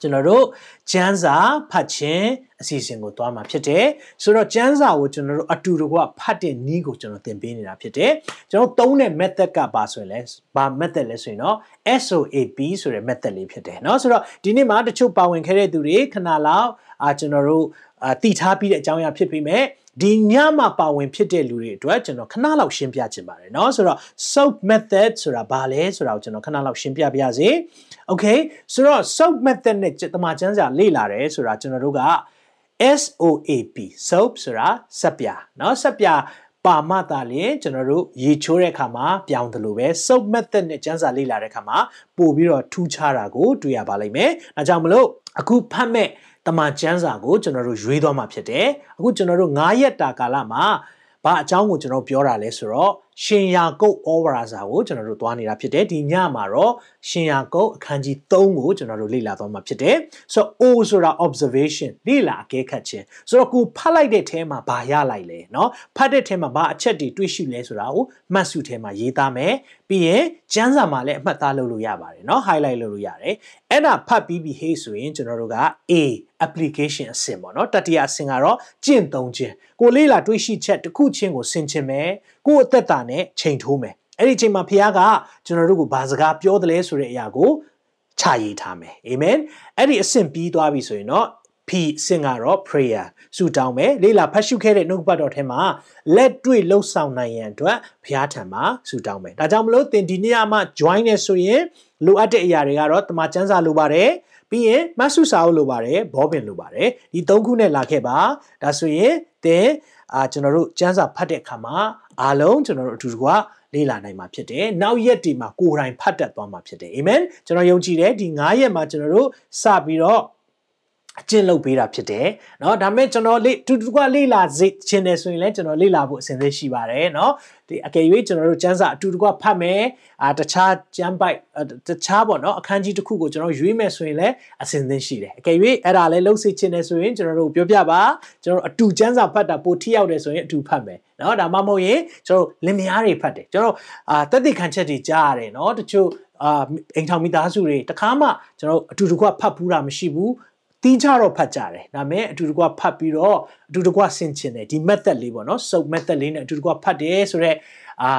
ကျွန်တော်တို့ကျမ်းစာဖတ်ခြင်းအစီအစဉ်ကိုသွားမှာဖြစ်တယ်ဆိုတော့ကျမ်းစာကိုကျွန်တော်တို့အတူတကွဖတ်တဲ့နည်းကိုကျွန်တော်သင်ပေးနေတာဖြစ်တယ်ကျွန်တော်သုံးတဲ့ method ကပါဆိုရင်လဲဘာ method လဲဆိုရင်တော့ SOAP ဆိုတဲ့ method လေးဖြစ်တယ်เนาะဆိုတော့ဒီနေ့မှာတချို့ပါဝင်ခဲ့တဲ့သူတွေခဏလောက်အာကျွန်တော်တို့အာတည်ထားပြီးတဲ့အကြောင်းအရာဖြစ်ပြီးမဲ့ ဒီညမှာပါဝင်ဖြစ်တဲ့လူတွေအတွက်ကျွန်တော်ခဏလောက်ရှင်းပြချင်ပါတယ်เนาะဆိုတော့ soap method ဆိုတာဘာလဲဆိုတာကိုကျွန်တော်ခဏလောက်ရှင်းပြပါရစေ okay ဆိုတော့ soap method နဲ့တမန်ကျမ်းစာလေ့လာတယ်ဆိုတာကျွန်တော်တို့က SOAP soap ဆိုတာဆက်ပြเนาะဆက်ပြ ပါမတာလင်ကျွန်တော်တို့ရေချိုးတဲ့အခါမှာပြောင်းတယ်လို့ပဲ soap method နဲ့ကျန်းစာလေ့လာတဲ့အခါမှာပို့ပြီးတော့ထူးခြားတာကိုတွေ့ရပါလိမ့်မယ်။ဒါကြောင့်မလို့အခုဖတ်မဲ့တမန်ကျမ်းစာကိုကျွန်တော်တို့ရွေးသွားမှာဖြစ်တယ်အခုကျွန်တော်တို့9ရက်တာကာလမှာ ဘာအကြောင်းကိုကျွန်တော်ပြောတာလဲဆိုတော့ရှင်ယာကုတ်ဩဝါဒစာကိုကျွန်တော်တို့သွားနေတာဖြစ်တယ်ဒီညမှာတော့ရှင်ယာကုတ်အခန်းကြီး3ကိုကျွန်တော်တို့လေ့လာသွားမှာဖြစ်တယ်ဆိုတော့ O ဆိုတာ observation လေ့လာအကဲခတ်ခြင်းဆိုတော့ကိုဖတ်လိုက်တဲ့ထဲမှာဘာရလိုက်လဲเนาะဖတ်တဲ့ထဲမှာဘာအချက်တွေတွေ့ရှိလဲဆိုတာကိုမှတ်စုထဲမှာရေးသားမယ်ပြီးရင်ကျမ်းစာမှာလည်းအမှတ်သားလုပ်လို့ရပါတယ်เนาะ highlight လုပ်လို့ရတယ်အဲ့ဒါဖတ်ပြီးပြီဟေးဆိုရင်ကျွန်တော်တို့က A application အဆင့်ပေါ့နော်တတိယအဆင့်ကတော့ကျင့်သုံးခြင်းကိုလေးလာတွေးရှိချက်တစ်ခုချင်းကိုဆင်ခြင်မယ်ကိုယ့်အသက်တာနဲ့ချိန်ထိုးမယ်အဲ့ဒီအချိန်မှာဖခင်ကကျွန်တော်တို့ကိုဘာစကားပြောတယ်လဲဆိုတဲ့အရာကိုခြာရေးထားမယ်အာမင်အဲ့ဒီအဆင့်ပြီးသွားပြီဆိုရင်တော့ P အဆင့်ကတော့ prayer ဆုတောင်းမယ်လေးလာဖတ်ရှုခဲ့တဲ့နှုတ်ပတ်တော်ထဲမှာလက်တွေ့လှုပ်ဆောင်နိုင်ရန်အတွက်ဖခင်ထံမှာဆုတောင်းမယ်ဒါကြောင့်မလို့သင်ဒီနေ့မှ join နေဆိုရင်လိုအပ်တဲ့အရာတွေကတော့တမန်ကျမ်းစာလိုပါတယ် ပြီးရင်မဆုစာအုပ်လိုပါတယ်ဘောပင်လိုပါတယ်ဒီသုံးခုနဲ့လာခဲ့ပါဒါဆိုရင်သင်အာကျွန်တော်တို့ကျမ်းစာဖတ်တဲ့အခါမှာအားလုံးကျွန်တော်တို့အတူတကွလေ့လာနိုင်မှာဖြစ်တယ်။နောက်ရက်ဒီမှာကိုယ်တိုင်ဖတ်တတ်သွားမှာဖြစ်တယ်။အာမင်။ကျွန်တော်ယုံကြည်တယ်ဒီ9ရက်မှာကျွန်တော်တို့စပြီးတော့ အကျင့်လုပ်ပေးတာဖြစ်တယ်เนาะဒါပေမဲ့ကျွန်တော်လေတူတူကလေ့လာစေချင်တယ်ဆိုရင်လည်းကျွန်တော်လေ့လာဖို့အစဉ်သင့်ရှိပါတယ်เนาะဒီအကယ်၍ကျွန်တော်တို့ကျမ်းစာအတူတူကဖတ်မယ်အာတခြားကျမ်းပိုက်တခြားပေါ့เนาะအခန်းကြီးတစ်ခုကိုကျွန်တော်ရွေးမယ်ဆိုရင်လည်းအစဉ်သင့်ရှိတယ်အကယ်၍အဲ့ဒါလည်းလှုပ်စေချင်တယ်ဆိုရင်ကျွန်တော်တို့ပြောပြပါကျွန်တော်အတူကျမ်းစာဖတ်တာပိုထိရောက်တယ်ဆိုရင်အတူဖတ်မယ်เนาะဒါမှမဟုတ်ရင်ကျွန်တော်လင်မယားတွေဖတ်တယ်ကျွန်တော်အာတက်တိခံချက်တွေကြားရတယ်เนาะတချို့အာအိမ်ထောင်မိသားစုတွေတခါမှကျွန်တော်အတူတကွဖတ်ဘူးတာမရှိဘူး တီးကြတော့ဖတ်ကြတယ်ဒါပေမဲ့အတူတကွဖတ်ပြီးတော့အတူတကွဆင်ချင်တယ်ဒီ method လေးပေါ့နော် soap method လေးနဲ့အတူတကွဖတ်တယ်ဆိုတော့အာ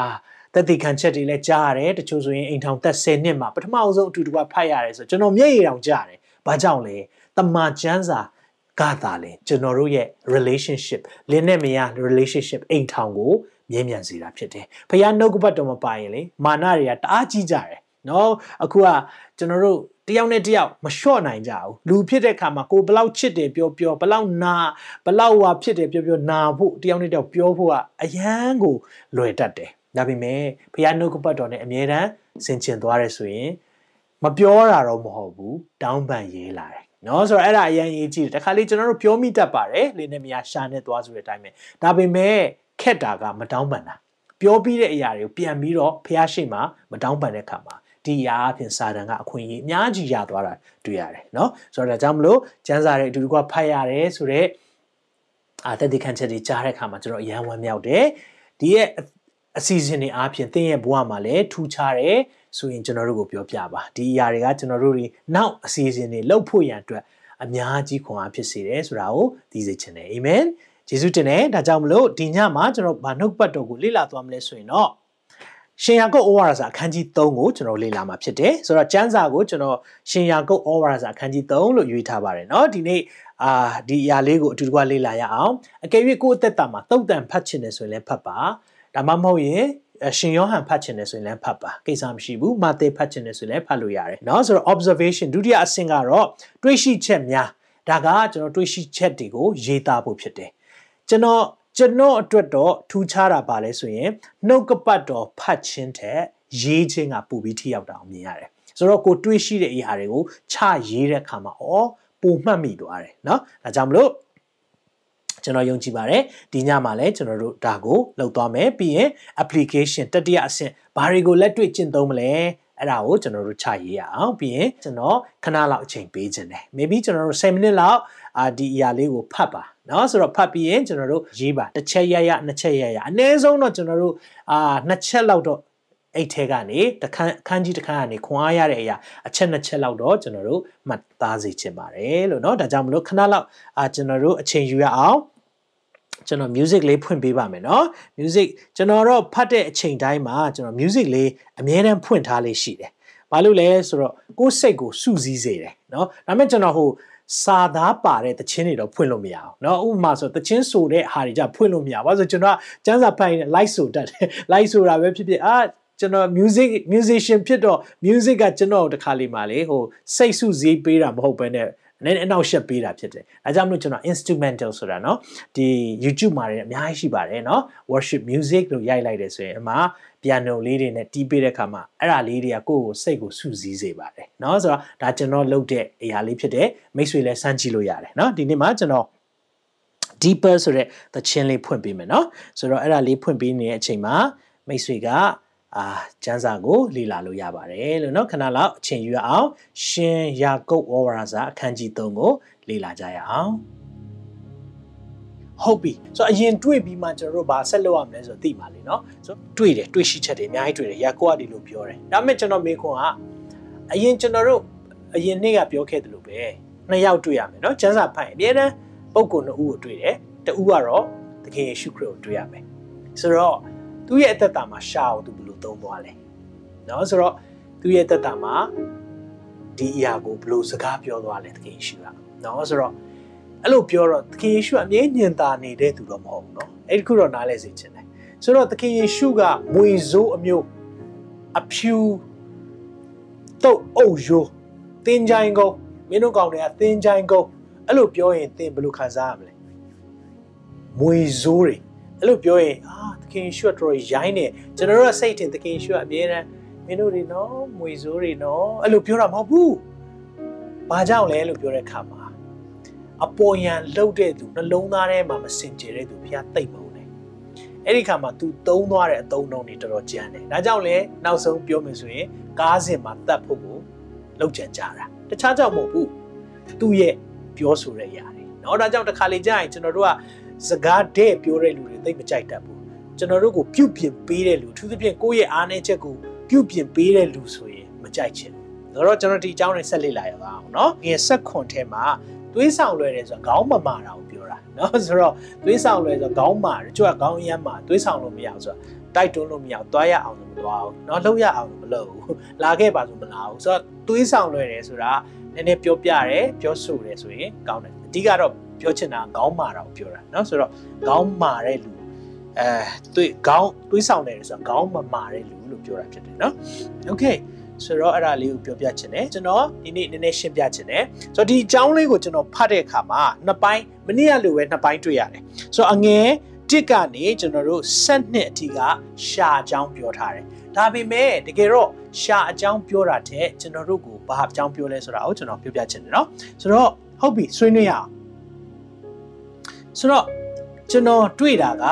သက်သေခံချက်တွေလည်းကြားရတယ်တချို့ဆိုရင်အိမ်ထောင်သက်10နှစ်မှာပထမအဆုံးအတူတကွဖတ်ရတယ်ဆိုကျွန်တော်မျက်ရည်တောင်ကြားတယ်ဘာကြောင့်လဲတမန်ကျမ်းစာကသာလဲကျွန်တော်တို့ရဲ့ relationship လင်းနဲ့မယား relationship အိမ်ထောင်ကိုမြဲမြံစေတာဖြစ်တယ်ဖခင်နှုတ်ကပတ်တော်မပါရင်လေမာနတွေကတအားကြီးကြတယ်နော်အခုကကျွန်တော်တို့ တယောက်နဲ့တယောက်မလျှော့နိုင်ကြဘူးလူဖြစ်တဲ့ခါမှာကိုဘလောက်ချစ်တယ်ပြောပြောဘလောက်နာဘလောက်ဟာဖြစ်တယ်ပြောပြောနာဖို့တယောက်နဲ့တယောက်ပြောဖို့ကအရန်ကိုလွယ်တတ်တယ်ဒါပေမဲ့ဖခင်နှုတ်ကပတ်တော်နဲ့အမြဲတမ်းဆင်ခြင်သွားရဲဆိုရင်မပြောတာတော့မဟုတ်ဘူးတောင်းပန်ရေးလာတယ်နော်ဆိုတော့အဲ့ဒါအရင်ရေးကြည့်တယ်တခါလေးကျွန်တော်တို့ပြောမိတတ်ပါတယ်လေနဲ့မယားရှာနေသွားဆိုတဲ့အတိုင်းပဲဒါပေမဲ့ခက်တာကမတောင်းပန်တာပြောပြီးတဲ့အရာတွေကိုပြန်ပြီးတော့ဖះရှိမှမတောင်းပန်တဲ့ခါမှာ ဒီအရာအပြင်စာတန်ကအခွင့်အရေးအများကြီးရသွားတာတွေ့ရတယ်เนาะဆိုတော့ဒါကြောင့်မလို့ကျန်းစာတွေအတူတူကဖတ်ရတယ်ဆိုတော့အာတတိခန့်ချက်တွေကြားတဲ့အခါမှာကျွန်တော်အရန်ဝမ်းမြောက်တယ်ဒီရဲ့အစီအစဉ်တွေအားဖြင့်သင်ရဲ့ဘဝမှာလည်းထူးခြားတယ်ဆိုရင်ကျွန်တော်တို့ကိုပြောပြပါဒီအရာတွေကကျွန်တော်တို့တွေနောက်အစီအစဉ်တွေလုပ်ဖို့ရန်အတွက်အများကြီးခွန်အားဖြစ်စေတယ်ဆိုတာကိုသိစေချင်တယ်အာမင်ယေရှုတင်တယ်ဒါကြောင့်မလို့ဒီညမှာကျွန်တော်ဘာနှုတ်ပတ်တော်ကိုလေ့လာသွားမလဲဆိုရင်တော့ ရှင်ယာကုတ်ဩဝါဒစာအခန်းကြီး3ကိုကျွန်တော်လေ့လာမှာဖြစ်တယ်ဆိုတော့ကျမ်းစာကိုကျွန်တော်ရှင်ယာကုတ်ဩဝါဒစာအခန်းကြီး3လို့ရွေးထားပါတယ်เนาะဒီနေ့အာဒီအရာလေးကိုအတူတကွလေ့လာရအောင်အကယ်၍ကိုယ့်အသက်တာမှာတုတ်တန်ဖတ်ချင်တယ်ဆိုရင်လည်းဖတ်ပါဒါမှမဟုတ်ရင်ရှင်ယောဟန်ဖတ်ချင်တယ်ဆိုရင်လည်းဖတ်ပါကိစ္စမရှိဘူးမာသေဖတ်ချင်တယ်ဆိုရင်လည်းဖတ်လို့ရတယ်เนาะဆိုတော့ observation ဒုတိယအဆင့်ကတော့တွေးရှိချက်များဒါကကျွန်တော်တွေးရှိချက်တွေကိုရေးသားဖို့ဖြစ်တယ်ကျွန်တော် ကျွန်တော်အတွက်တော့ထူးခြားတာပါလဲဆိုရင်နှုတ်ကပတ်တော်ဖတ်ခြင်းတဲ့ရေးခြင်းကပူပြီးထိရောက်တာအောင်မြင်ရတယ်ဆိုတော့ကိုတွေးရှိတဲ့အရာတွေကိုချရေးတဲ့အခါမှာဩပုံမှတ်မိသွားတယ်เนาะဒါကြောင့်မလို့ကျွန်တော်ယုံကြည်ပါတယ်ဒီညမှာလည်းကျွန်တော်တို့ဒါကိုလုပ်သွားမယ်ပြီးရင် application တတိယအဆင့်ဘာတွေကိုလက်တွေ့ကျင့်သုံးမလဲ အဲ့ဒါကိုကျွန်တော်တို့ချရေးရအောင်ပြီးရင်ကျွန်တော်ခဏလောက်အချိန်ပေးခြင်းတယ် maybe ကျွန်တော်တို့10မိနစ်လောက်အာဒီအရာလေးကိုဖတ်ပါ เนาะဆိုတော့ဖတ်ပြီးရင်ကျွန်တော်တို့ရေးပါတစ်ချက်ရရနှစ်ချက်ရရအနည်းဆုံးတော့ကျွန်တော်တို့အာနှစ်ချက်လောက်တော့အဲ့ထဲကနေတခန်းအခန်းကြီးတစ်ခန်းကနေခွန်အားရတဲ့အရာအချက်နှစ်ချက်လောက်တော့ကျွန်တော်တို့မှတ်သားစေချင်ပါတယ်လို့เนาะဒါကြောင့်မလို့ခဏလောက်အာကျွန်တော်တို့အချိန်ယူရအောင်ကျွန်တော် music လေးဖွင့်ပေးပါမယ်เนาะ music ကျွန်တော်တော့ဖတ်တဲ့အချိန်တိုင်းမှာကျွန်တော် music လေးအမြဲတမ်းဖွင့်ထားလေးရှိတယ်ဘာလို့လဲဆိုတော့ကိုယ်စိတ်ကိုစုစည်းစေတယ်เนาะဒါပေမဲ့ကျွန်တော်ဟို စာသားပါတဲ့တခြင်းတွေတော့ဖွင့်လို့မရအောင်เนาะဥပမာဆိုတခြင်းဆိုတဲ့ဟာတွေကြဖွင့်လို့မရဘူးဆိုတော့ကျွန်တော်ကစမ်းစာဖတ်ရင် like ဆိုတတ်တယ် like ဆိုတာပဲဖြစ်ဖြစ်အာကျွန်တော် music musician ဖြစ်တော့ music ကကျွန်တော်တခါလေးမှလေဟိုစိတ်စုစည်းပေးတာမဟုတ်ဘဲနဲ့ နည်းနည်းအနောက်ရှက်ပေးတာဖြစ်တယ်။အဲကြောင့်မလို့ကျွန်တော် instrumental ဆိုတာเนาะဒီ YouTube မှာလည်းအများကြီးရှိပါတယ်เนาะ worship music လို့ရိုက်လိုက်တယ်ဆိုရင်အမှ piano လေးတွေနဲ့တီးပေးတဲ့အခါမှာအဲ့ဒါလေးတွေကကိုယ့်ကိုစိတ်ကိုစုစည်းစေပါတယ်เนาะဆိုတော့ဒါကျွန်တော်လုပ်တဲ့အရာလေးဖြစ်တယ်မိတ်ဆွေလည်းစမ်းကြည့်လို့ရတယ်เนาะဒီနေ့မှာကျွန်တော် deeper ဆိုတဲ့သချင်းလေးဖွင့်ပေးမယ်เนาะဆိုတော့အဲ့ဒါလေးဖွင့်ပေးနေတဲ့အချိန်မှာမိတ်ဆွေက အာကျမ်းစာကိုလေ့လာလို့ရပါတယ်လို့เนาะခဏလောက်အချိန်ယူရအောင်ရှင်ယာကုပ်ဩဝါဒစာအခန်းကြီး3ကိုလေ့လာကြရအောင်ဟုတ်ပြီဆိုတော့အရင်တွေ့ပြီးမှကျွန်တော်တို့ဘာဆက်လုပ်ရမလဲဆိုတော့သိပါလိမ့်เนาะဆိုတော့တွေ့တယ်တွေ့ရှိချက်တွေအများကြီးတွေ့တယ်ယာကုပ်ကဒီလိုပြောတယ်ဒါပေမဲ့ကျွန်တော်မေခွန်းကအရင်ကျွန်တော်တို့အရင်နေ့ကပြောခဲ့တယ်လို့ပဲနှစ်ယောက်တွေ့ရမယ်เนาะကျမ်းစာဖတ်ရင်အများတန်းပုံကိုနှစ်ဦးကိုတွေ့တယ်တဦးကတော့သခင်ယေရှုခရစ်ကိုတွေ့ရမယ်ဆိုတော့သူ့ရဲ့အသက်တာမှာရှာအောင်သူဘယ်လို သုံးသွားလဲ။နော်ဆိုတော့သူ့ရဲ့တက်တာမှာဒီအရာကိုဘလို့စကားပြောသွားလဲသခင်ယေရှုက။နော်ဆိုတော့အဲ့လိုပြောတော့သခင်ယေရှုကအမြဲညင်သာနေတဲ့သူတော့မဟုတ်ဘူးနော်။အဲ့ဒီခုတော့နားလဲစေချင်တယ်။ဆိုတော့သခင်ယေရှုကမွေဆိုးအမျိုးအဖြူတုတ်အုပ်ရိုးတင်းချိုင်းကုန်မင်းတို့ကောင်တွေကတင်းချိုင်းကုန်အဲ့လိုပြောရင်သင်ဘယ်လိုခံစားရမလဲ။မွေဆိုးတွေ အဲ့လိုပြောရင်အာသခင်ယေရှုကတော်ရိုင်းနေကျွန်တော်တို့ကစိတ်တင်သခင်ယေရှုကအမြဲတမ်းမင်းတို့တွေနော်မွေစိုးတွေနော်အဲ့လိုပြောတာမဟုတ်ဘူးဘာကြောင့်လဲလို့ပြောတဲ့ခါမှာအပေါ်ယံလှုပ်တဲ့သူနှလုံးသားထဲမှာမစင်ကြယ်တဲ့သူဘုရားသိမ့်မုန်းတယ်အဲ့ဒီခါမှာ तू သုံးသွားတဲ့အသုံးနှုန်းတွေတော်တော်ကြမ်းတယ်ဒါကြောင့်လဲနောက်ဆုံးပြောမယ်ဆိုရင်ကားစင်မှာတတ်ဖို့ကိုလောက်ကြံကြတာတခြားကြောင့်မဟုတ်ဘူးသူ့ရဲ့ပြောဆိုတဲ့အရာတွေเนาะဒါကြောင့်တစ်ခါလေကြာရင်ကျွန်တော်တို့က စကားတဲ့ပြောတဲ့လူတွေသိမကြိုက်တတ်ဘူးကျွန်တော်တို့ကိုပြုတ်ပြင်ပေးတဲ့လူအထူးသဖြင့်ကိုယ့်ရဲ့အားနည်းချက်ကိုပြုတ်ပြင်ပေးတဲ့လူဆိုရင်မကြိုက်ချင်ဘူးတော့ကျွန်တော်ဒီအကြောင်းနဲ့ဆက်လေ့လာရအောင်เนาะငယ်ဆက်ခွန်ထဲမှာသွေးဆောင်လွယ်တယ်ဆိုတော့ခေါင်းမမာတာကိုပြောတာเนาะဆိုတော့သွေးဆောင်လွယ်ဆိုတော့ခေါင်းမာတယ်ကျွတ်ခေါင်းအရမ်းမာသွေးဆောင်လို့မရအောင်ဆိုတော့တိုက်တွန်းလို့မရအောင်သွားရအောင်လို့မသွားဘူးเนาะလှုပ်ရအောင်လို့မလုပ်ဘူးလာခဲ့ပါဆိုမလာဘူးဆိုတော့သွေးဆောင်လွယ်တယ်ဆိုတာနည်းနည်းပြောပြတယ်ပြောဆိုတယ်ဆိုရင်ကောင်းတယ်အဓိကတော့ ပြောချင်တာခေါင်းမာတာကိုပြောတာเนาะဆိုတော့ခေါင်းမာတဲ့လူအဲသွေးခေါင်းသွေးဆောင်တယ်ဆိုတော့ခေါင်းမမာတဲ့လူလို့ပြောတာဖြစ်တယ်เนาะ okay ဆိုတော့အဲ့ဒါလေးကိုပြောပြချင်တယ်ကျွန်တော်ဒီနေ့နည်းနည်းရှင်းပြချင်တယ်ဆိုတော့ဒီအကြောင်းလေးကိုကျွန်တော်ဖတ်တဲ့အခါမှာနှစ်ပိုင်းမနေ့ကလိုပဲနှစ်ပိုင်းတွေ့ရတယ်ဆိုတော့အငယ်တစ်ကနေကျွန်တော်တို့7နှစ်အထိကရှာအကြောင်းပြောထားတယ်ဒါပေမဲ့တကယ်တော့ရှာအကြောင်းပြောတာတဲ့ကျွန်တော်တို့ကိုဘာအကြောင်းပြောလဲဆိုတာကိုကျွန်တော်ပြောပြချင်တယ်เนาะဆိုတော့ဟုတ်ပြီဆွေးနွေးရအောင် ဆိုတော့ကျွန်တော်တွေ့တာက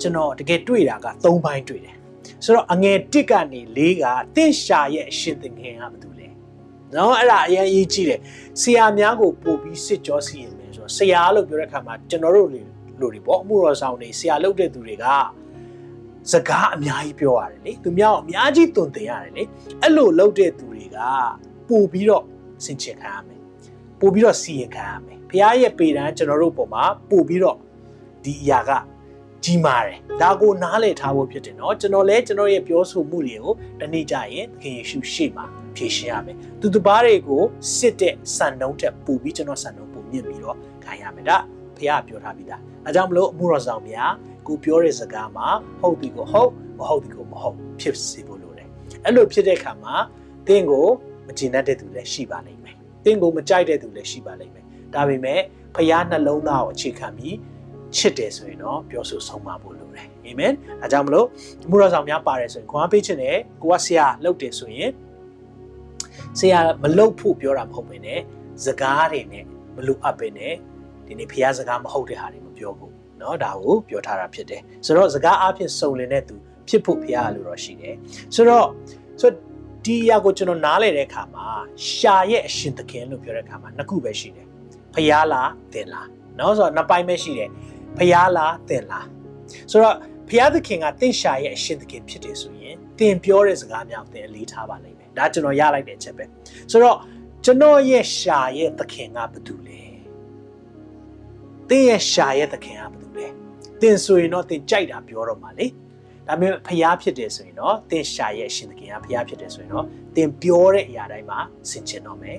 ကျွန်တော်တကယ်တွေ့တာက3ပိုင်းတွေ့တယ်ဆိုတော့အငယ်တစ်ကနေ၄ကတင့်ရှာရဲ့အရှင်သင်ခင်ကဘာလို့လဲနော်အဲ့ဒါအရင်အရေးကြီးတယ်ဆရာများကိုပို့ပြီးစစ်ကြောစီရင်မယ်ဆိုတော့ဆရာလို့ပြောတဲ့အခါမှာကျွန်တော်တို့လူတွေပေါ့အမှုတော်ဆောင်တွေဆရာလုပ်တဲ့သူတွေကစကားအများကြီးပြောရတယ်လေသူများအများကြီးတုံတင်ရတယ်လေအဲ့လိုလုပ်တဲ့သူတွေကပို့ပြီးတော့စင်ချင်ခံရမယ်ပို့ပြီးတော့စီရင်ခံရမယ် ဘုရားရဲ့ပေတန်းကျွန်တော်တို့ပုံမှာပို့ပြီးတော့ဒီအရာကကြီးမားတယ်ဒါကိုနားလည်ထားဖို့ဖြစ်တယ်เนาะကျွန်တော်လည်းကျွန်တော်ရဲ့ပြောဆိုမှုတွေကိုတနေ့ကျရင်သခင်ယေရှုရှေ့မှာဖြေရှင်းရမယ်သူတပားတွေကိုစစ်တဲ့စံနှုန်းတက်ပူပြီးကျွန်တော်စံနှုန်းပုံမြင့်ပြီးတော့ခံရမယ်ဒါဖခင်ပြောထားပြီးသားအဲကြောင့်မလို့အမှုတော်ဆောင်များကိုပြောတဲ့စကားမှာဟုတ်ပြီကိုဟုတ်မဟုတ်ပြီကိုမဟုတ်ဖြစ်စေဖို့လိုတယ်အဲ့လိုဖြစ်တဲ့အခါမှာတင်းကိုမကျင်တတ်တဲ့သူလည်းရှိပါလိမ့်မယ်တင်းကိုမကြိုက်တဲ့သူလည်းရှိပါလိမ့်မယ် ် ဒါပေမဲ့ဖခင်နှလုံးသားကိုအခြေခံပြီးချစ်တယ်ဆိုရင်တော့ပြောဆိုဆုံးမဖို့လိုတယ်အာမင်အဲကြောင့်မလို့မူရဆောင်များပါတယ်ဆိုရင်ခွန်အားပေးခြင်းနဲ့ကိုကဆရာလုပ်တယ်ဆိုရင်ဆရာမလုပ်ဖို့ပြောတာမဟုတ်ဘဲနဲ့စကားတွေနဲ့မလိုအပ်ဘဲနဲ့ဒီနေ့ဖះစကားမဟုတ်တဲ့ဟာတွေမပြောဘူးเนาะဒါကိုပြောထားတာဖြစ်တယ်ဆိုတော့စကားအဖြစ်စုံလင်တဲ့သူဖြစ်ဖို့ဖះလို့တော့ရှိတယ်ဆိုတော့ဆိုဒ ဒီအရာကိုကျွန်တော်နားလည်တဲ့အခါမှာရှာရဲ့အရှင်သခင်လို့ပြောတဲ့အခါမှာနှစ်ခုပဲရှိတယ် ဖျားလားတင်လားနော်ဆိုတော့နှစ်ပိုင်းပဲရှိတယ်ဖျားလားတင်လားဆိုတော့ဖျားသခင်ကတင့်ရှာရဲ့အရှင်သခင်ဖြစ်တယ်ဆိုရင်တင်ပြောတဲ့စကားများတင်အလေးထားပါလိမ့်မယ်ဒါကျွန်တော်ရလိုက်တဲ့အချက်ပဲဆိုတော့ကျွန်တော်ရဲ့ရှာရဲ့သခင်ကဘယ်သူလဲတင်ရဲ့ရှာရဲ့သခင်ကဘယ်သူလဲတင်ဆိုရင်တော့တင်ကြိုက်တာပြောတော့မှာလေဒါပေမဲ့ဖျားဖြစ်တယ်ဆိုရင်တော့တင်ရှာရဲ့အရှင်သခင်ကဖျားဖြစ်တယ်ဆိုရင်တော့တင်ပြောတဲ့အရာတိုင်းမှာစင်ကျင်တော့မယ်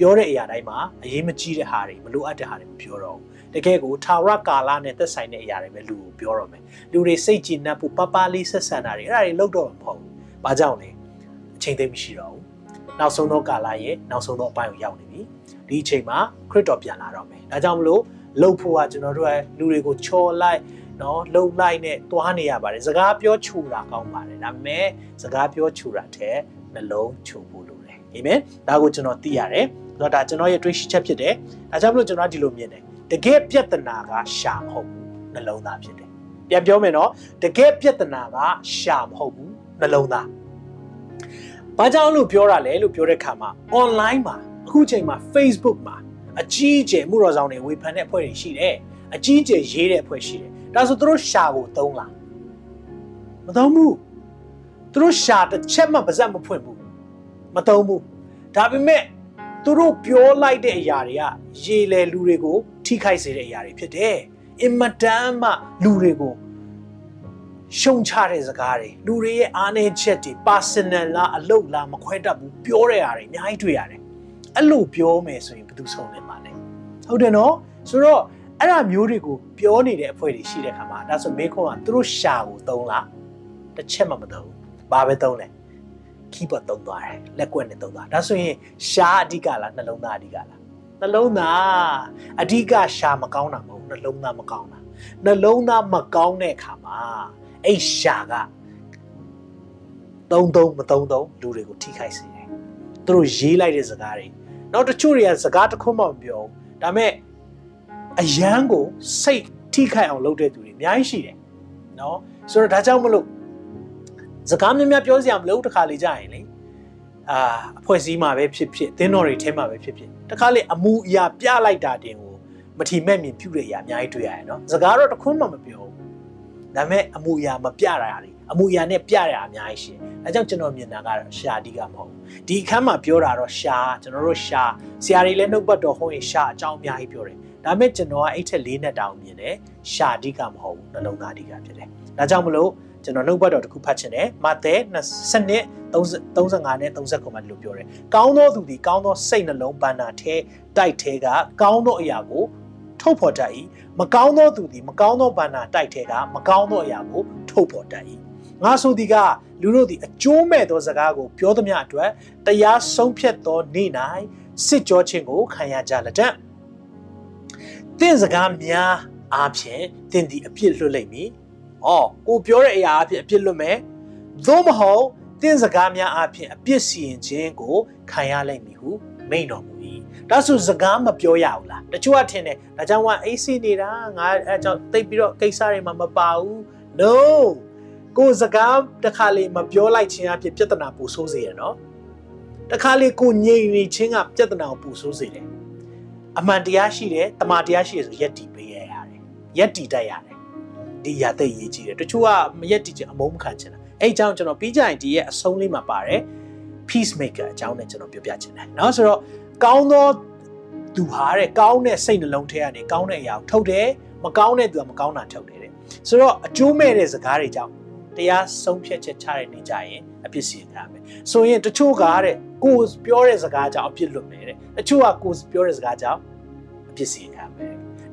ပြောတဲ့အရာတိုင်းမှာအရေးမကြီးတဲ့ဟာတွေမလိုအပ်တဲ့ဟာတွေမပြောတော့ဘူးတကယ်ကိုထာဝရကာလနဲ့သက်ဆိုင်တဲ့အရာတွေပဲလူကိုပြောတော့မယ်လူတွေစိတ်ကြည်နပ်ဖို့ပပလေးဆက်ဆံတာတွေအဲ့ဒါတွေလုပ်တော့မှာမဟုတ်ဘူး။ဘာကြောင့်လဲအချိန်သိမ်းမရှိတော့ဘူး။နောက်ဆုံးသောကာလရဲ့နောက်ဆုံးသောအပိုင်းကိုရောက်နေပြီ။ဒီအချိန်မှာခရစ်တော်ပြန်လာတော့မယ်။ဒါကြောင့်မလို့လှုပ်ဖို့ကကျွန်တော်တို့ကလူတွေကိုချော်လိုက်နော်လှုပ်လိုက်နဲ့တွားနေရပါတယ်။စကားပြောချူတာကောင်းပါတယ်။ဒါပေမဲ့စကားပြောချူတာတဲ့နှလုံးချူဖို့လိုတယ်။အာမင်။ဒါကိုကျွန်တော်သိရတယ်။ တော့ဒါကျွန်တော်ရဲ့တွေးရှိချက်ဖြစ်တယ်။ဒါကြောင့်မလို့ကျွန်တော်ဒီလိုမြင်တယ်။တကယ်ပြဿနာကရှာမဟုတ်ဘူး။နှလုံးသားဖြစ်တယ်။ပြန်ပြောမယ်နော်။တကယ်ပြဿနာကရှာမဟုတ်ဘူးနှလုံးသား။ဘာကြောင့်လို့ပြောတာလဲလို့ပြောတဲ့ခါမှာ online မှာအခုချိန်မှာ Facebook မှာအကြီးအကျယ်မှုတော်ဆောင်တွေဝေဖန်တဲ့အဖွဲ့တွေရှိတယ်။အကြီးအကျယ်ရေးတဲ့အဖွဲ့ရှိတယ်။ဒါဆိုသူတို့ရှာကိုသုံးလား။မသုံးဘူး။သူတို့ရှာတစ်ချက်မှပါဇက်မဖွင့်ဘူး။မသုံးဘူး။ဒါပေမဲ့ သူတို့ပြောလိုက်တဲ့အရာတွေကရေလေလူတွေကို ထိခိုက်စေတဲ့အရာတွေဖြစ်တယ်။အင်မတန်မှလူတွေကိုရှုံချတဲ့စကားတွေလူတွေရဲ့အားနည်းချက်တွေ personal လားအလုပ်လားမခွဲတတ်ဘူးပြောတဲ့အားတွေအများကြီးတွေ့ရတယ်အဲ့လိုပြောမယ်ဆိုရင်ဘယ်သူဆုံးလဲမှာလဲဟုတ်တယ်နော်ဆိုတော့အဲ့ဒါမျိုးတွေကိုပြောနေတဲ့အဖွဲ့တွေရှိတဲ့ခါမှာဒါဆိုမေခွန်းကသူတို့ရှာကိုသုံးလားတစ်ချက်မှမသုံးဘူးဘာပဲသုံးလဲ keyboard သုံးသွားတယ်လက်ကွက်နဲ့သုံးသွားဒါဆိုရင်ရှာအဓိကလားနှလုံးသားအဓိကလားနှလုံးသားအဓိကရှာမကောင်းတာမဟုတ်နှလုံးသားမကောင်းတာနှလုံးသားမကောင်းတဲ့အခါမှာအဲ့ရှာကသုံးသုံးမသုံးသုံးလူတွေကိုထိခိုက်စေတယ်သူတို့ရေးလိုက်တဲ့စကားတွေနောက်တချို့တွေကစကားတစ်ခုမှမပြောဘူးဒါပေမဲ့အယမ်းကိုစိတ်ထိခိုက်အောင်လုပ်တဲ့သူတွေအများကြီးရှိတယ်နော်ဆိုတော့ဒါကြောင့်မလို့ စကားများများပြောစရာမလိုတခါလေကြာရင်လေအာအဖွဲ့စည်းမှာပဲဖြစ်ဖြစ်သင်းတော်တွေထဲမှာပဲဖြစ်ဖြစ်တခါလေအမူအရာပြလိုက်တာတင်ကိုမထီမဲ့မြင်ပြုတဲ့အရာအများကြီးတွေ့ရတယ်နော်စကားတော့တခွန်းမှမပြောဘူးဒါပေမဲ့အမူအရာမပြတာတွေအမူအရာနဲ့ပြရတာအများကြီးရှိတယ်အဲကြောင့်ကျွန်တော်မြင်တာကတော့ရှာဒီကမဟုတ်ဘူးဒီအခန်းမှာပြောတာတော့ရှာကျွန်တော်တို့ရှာဆရာတွေလည်းနှုတ်ပတ်တော်ဟောရင်ရှာအကြောင်းအများကြီးပြောတယ်ဒါပေမဲ့ကျွန်တော်ကအဲ့ထက်လေးနဲ့တောင်မြင်တယ်ရှာဒီကမဟုတ်ဘူးနှလုံးသားဒီကဖြစ်တယ်ဒါကြောင့်မလို့ ကျွန်တော်နှုတ်ဘတ်တော်တစ်ခုဖတ်ချင်တယ်မဿဲ20 35နဲ့39မှာဒီလိုပြောတယ်ကောင်းသောသူသည်ကောင်းသောစိတ်နှလုံးပန္နာထဲတိုက်ထဲကကောင်းသောအရာကိုထုတ်ဖော်တတ်၏မကောင်းသောသူသည်မကောင်းသောပန္နာတိုက်ထဲကမကောင်းသောအရာကိုထုတ်ဖော်တတ်၏ငါဆိုသည်ကလူတို့သည်အကျိုးမဲ့သောစကားကိုပြောသမျှအတွက်တရားဆုံးဖြတ်သောနေ့၌စစ်ကြောခြင်းကိုခံရကြလက်တံတင့်စကားများအားဖြင့်တင့်သည်အပြစ်လွတ်လိမ့်မည်။ အော်ကိုပြောတဲ့အရာအဖြစ်အပြစ်လွတ်မယ်။သို့မဟုတ်တင့်စကားများအဖြစ်အပြစ်စီရင်ခြင်းကိုခံရလိမ့်မည်ဟုမိန့်တော်မူ၏။ဒါဆိုစကားမပြောရဘူးလား။တချို့ကထင်တယ်ဒါကြောင့်ကအေးစီနေတာငါအဲကြောင့်တိတ်ပြီးတော့ကိစ္စတွေမှာမပါဘူး။ No ကိုစကားတစ်ခါလေမပြောလိုက်ခြင်းအဖြစ်ပြဿနာပူဆိုးစေရနော်။တစ်ခါလေကိုငြိမ်နေခြင်းကပြဿနာကိုပူဆိုးစေတယ်။အမှန်တရားရှိတယ်တမာတရားရှိတယ်ဆိုရက်တီပေးရရတယ်။ရက်တီတတ်ရတယ် ဒီရတဲ့ရေးကြည့်တယ်တချို့ကမရက်တီချင်အမုန်းမခံချင်တာအဲ့အကြောင်းကျွန်တော်ပြီးကြရင်ဒီရဲ့အဆုံးလေးမှာပါတယ် peacemaker အကြောင်းနဲ့ကျွန်တော်ပြောပြချင်တယ်เนาะဆိုတော့ကောင်းသောသူဟာတဲ့ကောင်းတဲ့စိတ်နှလုံးထဲကနေကောင်းတဲ့အရာကိုထုတ်တယ်မကောင်းတဲ့သူကမကောင်းတာထုတ်တယ်တဲ့ဆိုတော့အကျိုးမဲ့တဲ့စကားတွေကြောင့်တရားဆုံးဖြတ်ချက်ချတဲ့နေကြရင်အပြစ်စီရင်ရမယ်ဆိုရင်တချို့ကတဲ့ကိုပြောတဲ့စကားကြောင့်အပြစ်လွတ်မယ်တဲ့တချို့ကကိုပြောတဲ့စကားကြောင့်အပြစ်စီရင်ရမယ်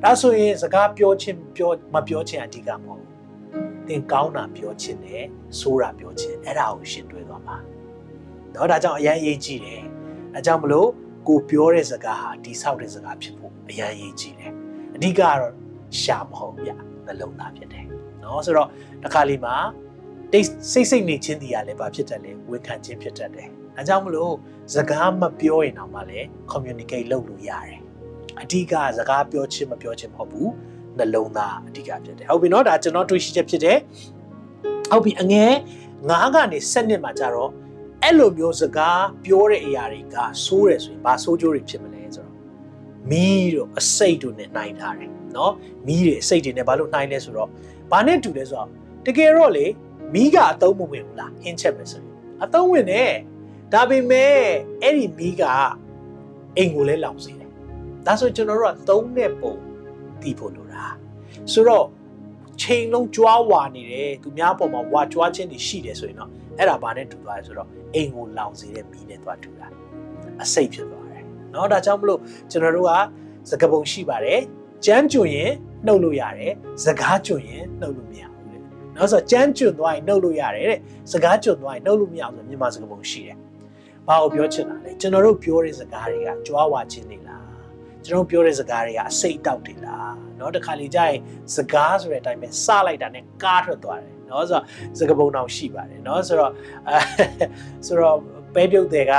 ဒါဆိုရင်စကားပြောချင်းပြောမပြောချင်းအဓိကမဟုတ်ဘူးသင်ကောင်းတာပြောချင်းနဲ့ဆိုးတာပြောချင်းအဲ့ဒါကိုရှင်းတွဲသွားပါတော့ဒါကြောင့်အရန်ရေးကြည့်တယ်အဲကြောင့်မလို့ကိုပြောတဲ့စကားဟာတိဆောက်တဲ့စကားဖြစ်ဖို့အရန်ရေးကြည့်တယ်အဓိကကတော့ရှာမဟုတ်ဗျနှလုံးသားဖြစ်တယ်เนาะဆိုတော့တစ်ခါလေးမှာတိတ်စိတ်စိတ်နေချင်းတီးရလဲဘာဖြစ်တတ်လဲဝန်ခံခြင်းဖြစ်တတ်တယ်အဲကြောင့်မလို့စကားမပြောရင်တော့မှလည်း communicate လုပ်လို့ရတယ် အဓိကစကားပြောချင်းမပြောချင်းမဟုတ်ဘူးနှလုံးသားအဓိကဖြစ်တယ်ဟုတ်ပြီနော်ဒါကျွန်တော်တွေးရှိချက်ဖြစ်တယ်ဟုတ်ပြီအငယ်9ကနေ7နှစ်မှာကြတော့အဲ့လိုမျိုးစကားပြောတဲ့အရာတွေကဆိုးတယ်ဆိုရင်ဘာဆိုးကျိုးတွေဖြစ်မလဲဆိုတော့မီးတို့အစိတ်တို့နဲ့နှိုင်းထားတယ်နော်မီးတွေအစိတ်တွေနဲ့ဘာလို့နှိုင်းလဲဆိုတော့ဘာနဲ့တူလဲဆိုတော့တကယ်တော့လေမီးကအသုံးမဝင်ဘူးလားဟင်းချက်ပဲဆိုရင်အသုံးဝင်တယ်ဒါပေမဲ့အဲ့ဒီမီးကအိမ်ကိုလည်းလောင်စေတယ် ဒါဆိုကျွန်တော်တို့ကသုံးတဲ့ပုံတည်ဖို့လိုတာဆိုတော့ချိန်လုံးကြွားဝါနေတယ်သူများပေါ်မှာဝါကြွားခြင်းတွေရှိတယ်ဆိုရင်တော့အဲ့ဒါဘာနဲ့တူသွားလဲဆိုတော့အိမ်ကိုလောင်စေတဲ့မီးနဲ့သွားတူတာအစိတ်ဖြစ်သွားတယ်เนาะဒါကြောင့်မလို့ကျွန်တော်တို့ကစကပုံရှိပါတယ်ကြမ်းကျွရင်နှုတ်လို့ရတယ်စကားကျွရင်နှုတ်လို့မရဘူးတဲ့နောက်ဆိုကြမ်းကျွသွားရင်နှုတ်လို့ရတယ်တဲ့စကားကျွသွားရင်နှုတ်လို့မရဘူးဆိုမြန်မာစကားပုံရှိတယ်ဘာကိုပြောချင်တာလဲကျွန်တော်တို့ပြောတဲ့စကားတွေကကြွားဝါခြင်းတွေလား ကျွန်တော်ပြောတဲ့စကားတွေကအစိတ်တောက်တွေလားเนาะတခါလေကြာရင်စကားဆိုတဲ့အတိုင်းပဲစလိုက်တာနဲ့ကားထွက်သွားတယ်เนาะဆိုတော့စကားပုံတောင်ရှိပါတယ်เนาะဆိုတော့အဲဆိုတော့ပဲပြုတ်တွေက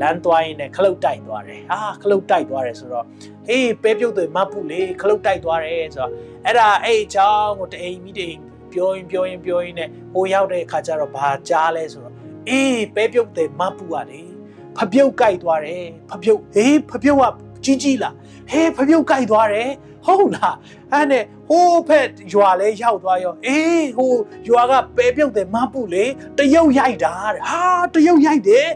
လမ်းသွားရင်လည်းခလုတ်တိုက်သွားတယ်ဟာခလုတ်တိုက်သွားတယ်ဆိုတော့ဟေးပဲပြုတ်တွေမပူလေခလုတ်တိုက်သွားတယ်ဆိုတော့အဲ့ဒါအဲ့အကြောင်းကိုတအိမ်မိတိမ်ပြောရင်ပြောရင်ပြောရင်နဲ့ဟိုရောက်တဲ့အခါကျတော့ဘာကြားလဲဆိုတော့အေးပဲပြုတ်တွေမပူရတယ်ဖပြုတ်ကြိုက်သွားတယ်ဖပြုတ်ဟေးဖပြုတ်က ကြီးကြီးလားဟေးဖပြုတ်ကြိုက်သွားတယ်ဟုတ်လားအဲ့နဲ့ဟိုးဖက်ရွာလဲရောက်သွားရောအေးဟိုရွာကပဲပြုတ်တယ်မပူလေတရုတ်ရိုက်တာတဲ့ဟာတရုတ်ရိုက်တယ်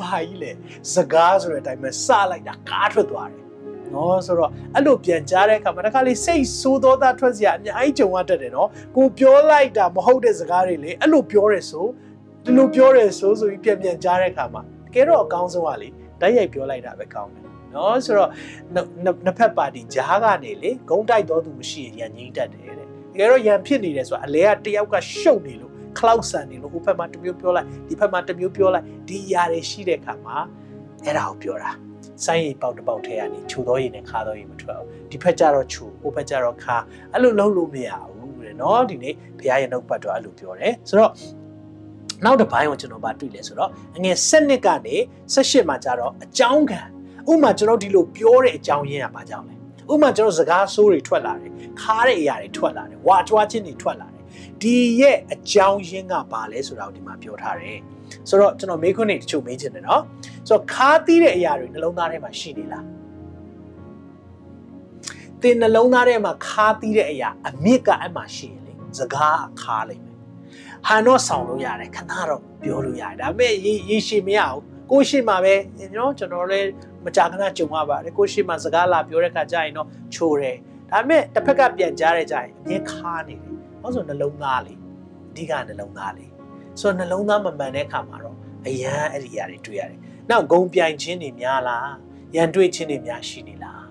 ဘာကြီးလဲစကားဆိုတဲ့အတိုင်းပဲစလိုက်တာကားထွက်သွားတယ်နော်ဆိုတော့အဲ့လိုပြန်ကြားတဲ့အခါမှာတခါလေစိတ်ဆိုးသောသားထွက်စရာအများကြီးကြုံရတတ်တယ်နော်ကိုပြောလိုက်တာမဟုတ်တဲ့စကားတွေလေအဲ့လိုပြောရဲဆိုဒီလိုပြောရဲဆိုဆိုပြီးပြန်ပြန်ကြားတဲ့အခါမှာတကယ်တော့အကောင်းဆုံးကလေ တိုက်ရိုက်ပြောလိုက်တာပဲကောင်းတယ်နော်ဆိုတော့နှစ်ဖက်ပါတီဂျားကနေလေဂုံတိုက်တော်သူမရှိရင်ရန်ငိမ့်တတ်တယ်တဲ့တကယ်တော့ရန်ဖြစ်နေတယ်ဆိုတာအလဲကတယောက်ကရှုပ်နေလို့ cloud ဆန်နေလို့ဟိုဘက်မှာတစ်မျိုးပြောလိုက်ဒီဘက်မှာတစ်မျိုးပြောလိုက်ဒီຢာတွေရှိတဲ့အခါမှာအဲ့ဒါကိုပြောတာစိုင်းရီပေါက်တစ်ပေါက်ထဲကနေခြူတော်ရည်နဲ့ခါတော်ရည်မထွက်ဘူးဒီဘက်ကျတော့ခြူဟိုဘက်ကျတော့ခါအဲ့လိုလုံးလို့မရဘူးတဲ့နော်ဒီနေ့ဘုရားရဲ့နှုတ်ပတ်တော်အဲ့လိုပြောတယ်ဆိုတော့ နောက်တစ်ပိုင်းကိုကျွန်တော်ဗာတွေ့လဲဆိုတော့အငယ်7နှစ်ကနေ18မှာကျတော့အကြောင်းခံဥမာကျွန်တော်ဒီလိုပြောတဲ့အကြောင်းရင်းကဘာကြောင့်လဲဥမာကျွန်တော်စကားဆိုးတွေထွက်လာတယ်ခါတဲ့အရာတွေထွက်လာတယ်ဝါကြွားခြင်းတွေထွက်လာတယ်ဒီရဲ့အကြောင်းရင်းကဘာလဲဆိုတာကိုဒီမှာပြောထားတယ်ဆိုတော့ကျွန်တော်မေးခွန်းတွေတချို့မေးချင်တယ်နော်ဆိုတော့ခါသီးတဲ့အရာတွေနှလုံးသားထဲမှာရှိနေလားသင်နှလုံးသားထဲမှာခါသီးတဲ့အရာအမြစ်ကအဲ့မှာရှိရင်လေစကားခါလိုက်မယ် ဟန်တော့ဆောင်လို့ရတယ်ခဏတော့ပြောလို့ရတယ်ဒါပေမဲ့ရေရှည်မရဘူးကိုရှိမှပဲနော်ကျွန်တော်လည်းမကြာခဏကြုံရပါတယ်ကိုရှိမှစကားလာပြောတဲ့ခါကျရင်တော့ချိုးတယ်ဒါပေမဲ့တစ်ဖက်ကပြန်ကြားတဲ့ကြရင်အမြဲခါနေတယ်ဘာလို့ဆိုနှလုံးသားလေအဓိကနှလုံးသားလေဆိုတော့နှလုံးသားမမှန်တဲ့ခါမှာတော့အရန်အဲ့ဒီຢာတွေတွေ့ရတယ်နောက်ဂုံပြိုင်ခြင်းတွေများလားရန်တွေ့ခြင်းတွေများရှိနေလား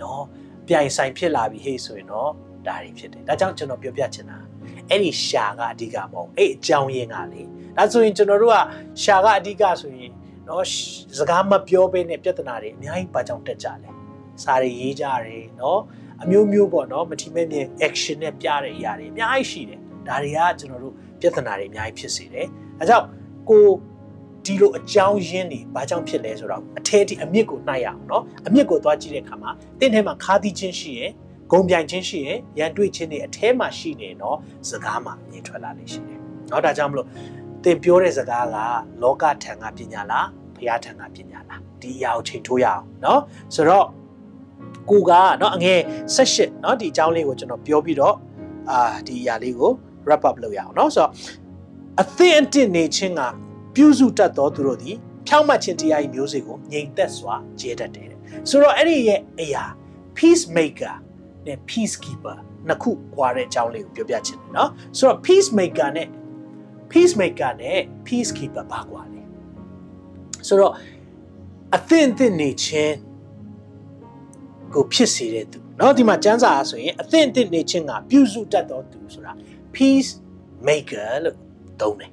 နော်ပြိုင်ဆိုင်ဖြစ်လာပြီဟေ့ဆိုရင်တော့ဒါတွေဖြစ်တယ်ဒါကြောင့်ကျွန်တော်ပြောပြချင်တာ အဲ့ဒီရှာကအဓိကမဟုတ်အဲ့အကြောင်းရင်းကလေဒါဆိုရင်ကျွန်တော်တို့ကရှာကအဓိကဆိုရင်နော်စကားမပြောဘဲနဲ့ပြဿနာတွေအများကြီးပါကြောင်တက်ကြတယ်စာတွေရေးကြတယ်နော်အမျိုးမျိုးပေါ့နော်မထီမဲ့မြင် action နဲ့ပြတဲ့အရာတွေအများကြီးရှိတယ်ဒါတွေကကျွန်တော်တို့ပြဿနာတွေအများကြီးဖြစ်စေတယ်အဲကြောင့်ကိုဒီလိုအကြောင်းရင်းတွေဘာကြောင့်ဖြစ်လဲဆိုတော့အထဲဒီအမြစ်ကိုနှိုက်ရအောင်နော်အမြစ်ကိုသွားကြည့်တဲ့အခါမှာတင့်ထဲမှာခါသီးချင်းရှိရယ် ဂုံပြိုင်ခြင်းရှိရယ်ရန်တွေ့ခြင်းတွေအထဲမှာရှိနေတော့စကားမှာမြင်ထွက်လာလိမ့်ရှိတယ်เนาะဒါကြောင့်မလို့သင်ပြောတဲ့စကားကလောကထံကပညာလားဘုရားထံကပညာလားဒီအရာကိုချိန်ထိုးရအောင်เนาะဆိုတော့ကိုကเนาะအငယ်78เนาะဒီအကြောင်းလေးကိုကျွန်တော်ပြောပြီးတော့အာဒီအရာလေးကို wrap up လုပ်ရအောင်เนาะဆိုတော့အသင့်အတင့်နေခြင်းကပြုစုတတ်သောသူတို့သည်ဖြောင့်မတ်ခြင်းတရား၏မျိုးစေ့ကိုငြိမ်သက်စွာကျဲတတ်တယ်ဆိုတော့အဲ့ဒီရဲ့အရာ peacemaker နဲ့ peacekeeper နှစ်ခုကွာတဲ့အကြောင်းလေးကိုပြောပြချင်တယ်เนาะဆိုတော့ peacemaker နဲ့ peacemaker နဲ့ peacekeeper ဘာကွာလဲဆိုတော့အသင့်အသင့်နေခြင်းကိုဖြစ်စေတဲ့သူเนาะဒီမှာကျမ်းစာအားဆိုရင်အသင့်အသင့်နေခြင်းကပြုစုတတ်သောသူဆိုတာ peace maker လို့သုံးတယ်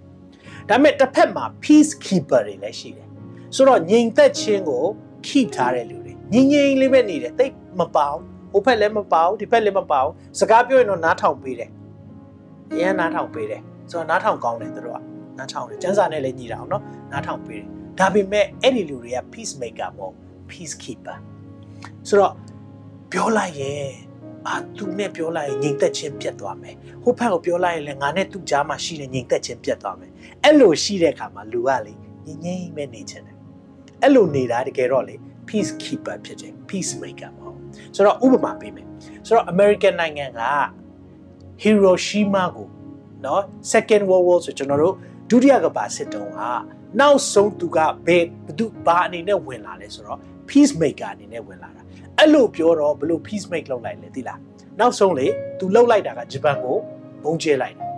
ဒါပေမဲ့တစ်ဖက်မှာ peace keeper တွေလည်းရှိတယ်ဆိုတော့ငြိမ်သက်ခြင်းကို keep ထားတဲ့လူတွေငြိမ်ငြိမ်လေးပဲနေတယ်တိတ်မပေါအောင် ဟိုဖက်လည်းမပေါအောင်ဒီဖက်လည်းမပေါအောင်စကားပြောရင်တော့နားထောင်ပေးတယ်အရင်နားထောင်ပေးတယ်ဆိုတော့နားထောင်ကောင်းတယ်သူတို့ကနားထောင်တယ်ကျန်းစာနဲ့လည်းညီတာအောင်နော်နားထောင်ပေးတယ်ဒါပေမဲ့အဲ့ဒီလူတွေက peace maker မဟုတ် peace keeper ဆိုတော့ပြောလိုက်ရင်အာသူနဲ့ပြောလိုက်ရင်ငြိမ်သက်ခြင်းပြတ်သွားမယ်ဟိုဘက်ကိုပြောလိုက်ရင်လည်းငါနဲ့သူ့ကြားမှာရှိတဲ့ငြိမ်သက်ခြင်းပြတ်သွားမယ်အဲ့လိုရှိတဲ့အခါမှာလူကလေငြိမ်ငြိမ်ပဲနေချင်တယ်အဲ့လိုနေတာတကယ်တော့လေ peace keeper ဖြစ်တယ် peace maker မဟုတ် ဆိုတော့ဥပမာပေးမယ်ဆိုတော့ American နိုင်ငံက Hiroshima ကိုเนาะ Second World War ဆိုကျွန်တော်တို့ဒုတိယကမ္ဘာစစ်တုန်းကနောက်ဆုံးသူကဘယ်ဘသူဘာအနေနဲ့ဝင်လာလဲဆိုတော့ peace maker အနေနဲ့ဝင်လာတာအဲ့လိုပြောတော့ဘလို့ peace make လုပ်လိုက်လဲသိလားနောက်ဆုံးလေသူလှုပ်လိုက်တာကဂျပန်ကိုဘုံကျဲလိုက်တယ်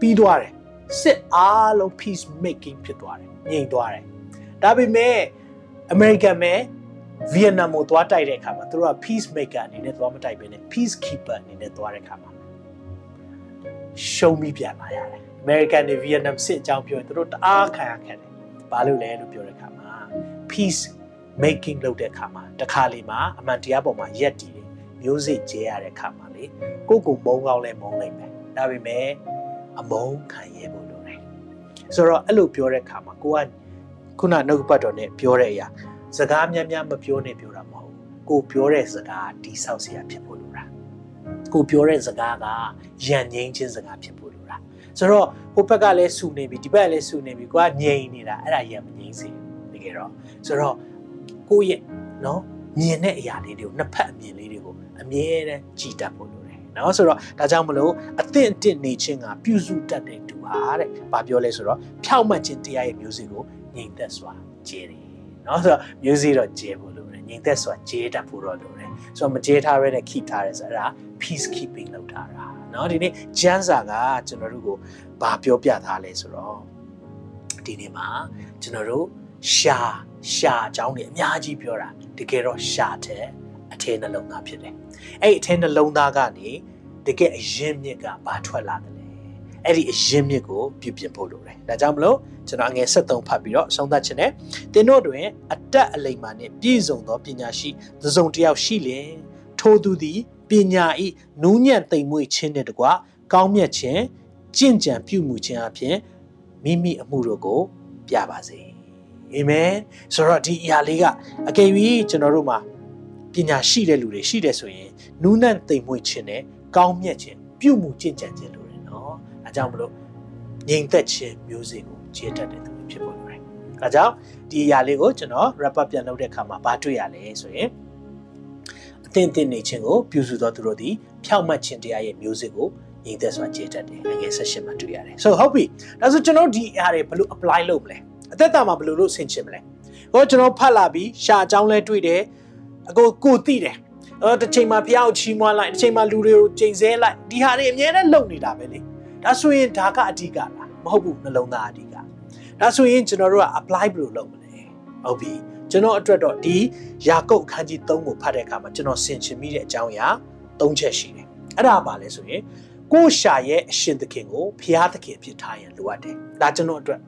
ပြီးသွားတယ်စစ်အားလုံး peace making ဖြစ်သွားတယ်ငြိမ်သွားတယ်ဒါပေမဲ့ American မဲ ဗီယက်နမ်ကိုသွားတိုက်တဲ့အခါမှာသူတို့က peace maker အနေနဲ့သွားမတိုက်ဘဲနဲ့ peace keeper အနေနဲ့သွားတဲ့အခါမှာရှုံးပြီးပြန်လာရတယ် American နဲ့ Vietnam စစ်အကြောင်းပြောရင်သူတို့တအားခံရခဲ့တယ်ဘာလို့လဲလို့ပြောတဲ့အခါမှာ peace making လုပ်တဲ့အခါမှာတခါလေမှာအမှန်တရားပေါ်မှာရက်တည်တယ်မျိုးစိကျဲရတဲ့အခါမှာလေကိုကိုမုံကောင်းလဲမုံလိုက်မယ်ဒါပေမဲ့အမုံခံရဖို့လိုတယ်ဆိုတော့အဲ့လိုပြောတဲ့အခါမှာကိုကခုနနှုတ်ပတ်တော်နဲ့ပြောတဲ့အရာ စကားများများမပြောနဲ့ပြောတာမဟုတ်ကိုပြောတဲ့စကားတိဆောက်เสียဖြစ်ဖို့လိုတာကိုပြောတဲ့စကားကယဉ်ငိမ့်ခြင်းစကားဖြစ်ဖို့လိုတာဆိုတော့ဟိုဘက်ကလည်းစူနေပြီဒီဘက်ကလည်းစူနေပြီကိုကငြိမ်နေတာအဲ့ဒါယဉ်မငြိမ်စေတကယ်တော့ဆိုတော့ကိုယ့်ရဲ့နော်မြင်တဲ့အရာလေးတွေကိုနှစ်ဖက်အမြင်လေးတွေကိုအမြဲတမ်းကြည်တတ်ဖို့လိုတယ်နော်ဆိုတော့ဒါကြောင့်မလို့အသင့်အတင့်နေခြင်းကပြုစုတတ်တဲ့သူဟာတဲ့ဘာပြောလဲဆိုတော့ဖြောက်မှတ်ခြင်းတရားရဲ့မျိုးစေ့ကိုငြိမ်သက်စွာကျဲတယ် နော်ဆိုတော့မျိုးစေ့တော့ကျဲဖို့လိုတယ်ငြိမ်သက်စွာကျဲတတ်ဖို့တော့လိုတယ်ဆိုတော့မကျဲထားရတဲ့ keep ထားရဲဆိုတော့အဲ့ဒါ peace keeping လုပ်ထားတာနော်ဒီနေ့ကျမ်းစာကကျွန်တော်တို့ကိုဘာပြောပြထားလဲဆိုတော့ဒီနေ့မှာကျွန်တော်တို့ရှာရှာအကြောင်းတွေအများကြီးပြောတာတကယ်တော့ရှာတဲ့အထင်းနှလုံးသားဖြစ်တယ်အဲ့ဒီအထင်းနှလုံးသားကနေတကယ်အရင်မြစ်ကဘာထွက်လာတယ်လဲ အဲ့ဒီအရင်မြစ်ကိုပြုပြင်ဖို့လိုတယ်ဒါကြောင့်မလို့ကျွန်တော်ငယ်73ဖတ်ပြီးတော့ဆုံးသတ်ခြင်းနဲ့သင်တို့တွင် အတက်အလိမ္မာနှင့်ပြည့်စုံသောပညာရှိသစုံတစ်ယောက်ရှိလင်ထိုသူသည်ပညာဤနူးညံ့သိမ်မွေ့ခြင်းနှင့်တကွကောင်းမြတ်ခြင်းကြင်ကြံပြုမှုခြင်းအပြင်မိမိအမှုတို့ကိုပြပါစေအာမင်ဆိုတော့ဒီအရာလေးကအကယ်၍ကျွန်တော်တို့မှာပညာရှိတဲ့လူတွေရှိတယ်ဆိုရင်နူးညံ့သိမ်မွေ့ခြင်းနဲ့ကောင်းမြတ်ခြင်းပြုမှုကြင်ကြံခြင်းလိုတယ်နော်အဲ ကြောင့်မလို့ငြိမ်သက်ခြင်းမျိုးစေ့ကိုခြေတက်တဲ့သူတွေဖြစ်ဖို့လိုတယ်အဲကြောင့်ဒီအရာလေးကိုကျွန်တော် wrap up ပြန်လုပ်တဲ့အခါမှာဘာတွေ့ရလဲဆိုရင်အသင့်အသင့်နေခြင်းကိုပြုစုသောသူတို့သည်ဖြောက်မှတ်ခြင်းတရားရဲ့မျိုးစေ့ကိုငြိမ်သက်စွာခြေတက်တယ်ငွေဆက်ရှင်မှာတွေ့ရတယ်ဆိုဟုတ်ပြီဒါဆိုကျွန်တော်ဒီအရာတွေဘယ်လို apply လုပ်မလဲအသက်တာမှာဘယ်လိုလုပ်ဆင်ခြင်မလဲဟောကျွန်တော်ဖတ်လာပြီးရှာအကြောင်းလဲတွေ့တယ်အကိုကိုသိတယ်အော်တစ်ချိန်မှာဖျောက်ချီးမွမ်းလိုက်တစ်ချိန်မှာလူတွေကိုချိန်ဆဲလိုက်ဒီဟာတွေအများနဲ့လုံနေတာပဲလေ ဒါဆိုရင်ဒါကအဓိကလားမဟုတ်ဘူးနှလုံးသားအဓိကဒါဆိုရင်ကျွန်တော်တို့က apply ဘယ်လိုလုပ်မလဲဟုတ်ပြီကျွန်တော်အတွက်တော့ဒီယာကုတ်အခန်းကြီး3ကိုဖတ်တဲ့အခါမှာကျွန်တော်ဆင်ခြင်မိတဲ့အကြောင်းအရာ၃ချက်ရှိတယ်အဲ့ဒါပါလဲဆိုရင်ကိုရှာရဲ့အရှင်သခင်ကိုဖျားသခင်ဖြစ်ထားရင်လိုအပ်တယ်ဒါကျွန်တော်အတွက်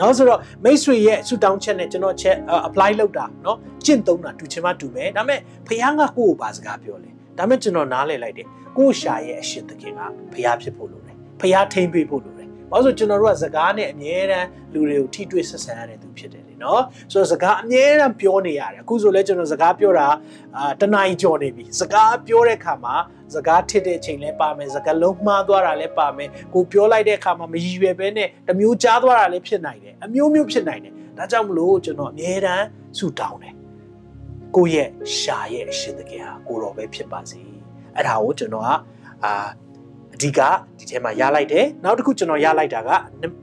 နော်ဆိုတော့မိတ်ဆွေရဲ့ဆူတောင်းချက်နဲ့ကျွန်တော်ချက် apply လုပ်တာနော်ကျင့်သုံးတာတူချင်မှတူမယ်ဒါပေမဲ့ဖခင်ကကိုယ့်ကိုပါစကားပြောလေဒါပေမဲ့ကျွန်တော်နားလည်လိုက်တယ်ကိုရှာရဲ့အရှင်သခင်ကဖခင်ဖြစ်ဖို့လိုတယ် ဖခင်ထိမ့်ပေးဖို့လိုတယ်ဘာလို့ဆိုကျွန်တော်တို့ကစကားနဲ့အမြဲတမ်းလူတွေကိုထိတွေ့ဆက်ဆံရတဲ့သူဖြစ်တယ်လေနော်ဆိုတော့စကားအမြဲတမ်းပြောနေရတယ်အခုဆိုလဲကျွန်တော်စကားပြောတာအာတနားကြီးကြော်နေပြီစကားပြောတဲ့အခါမှာစကားထစ်တဲ့အချိန်လဲပါမယ်စကားလုံးမှားသွားတာလဲပါမယ်ကိုပြောလိုက်တဲ့အခါမှာမရည်ရွယ်ပဲနဲ့တမျိုးကြားသွားတာလဲဖြစ်နိုင်တယ်အမျိုးမျိုးဖြစ်နိုင်တယ်ဒါကြောင့်မလို့ကျွန်တော်အမြဲတမ်းဆုတောင်းတယ်ကိုယ့်ရဲ့ရှာရဲ့အရှင်သခင်ဟာကိုတော်ပဲဖြစ်ပါစေအဲ့ဒါကိုကျွန်တော်ကအာ အဓိကဒီထဲမှာရလိုက်တယ်နောက်တစ်ခုကျွန်တော်ရလိုက်တာက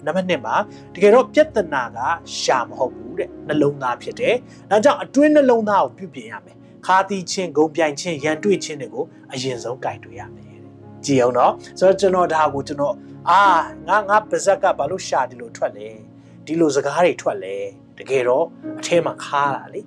နံပါတ်1မှာတကယ်တော့ပြဿနာကရှာမဟုတ်ဘူးတဲ့နှလုံးသားဖြစ်တယ်ဒါကြောင့်အတွင်းနှလုံးသားကိုပြုပြင်ရမယ်ခါတီးချင်းဂုံပြိုင်ချင်းရန်တွေ့ချင်းတွေကိုအရင်ဆုံးကြိုက်တွေ့ရမယ်တဲ့ကြည်အောင်နော်ဆိုတော့ကျွန်တော်ဒါကိုကျွန်တော်အာငါငါပါဇက်ကဘာလို့ရှာဒီလိုထွက်လဲဒီလိုစကားတွေထွက်လဲတကယ်တော့အထဲမှာခါတာလေ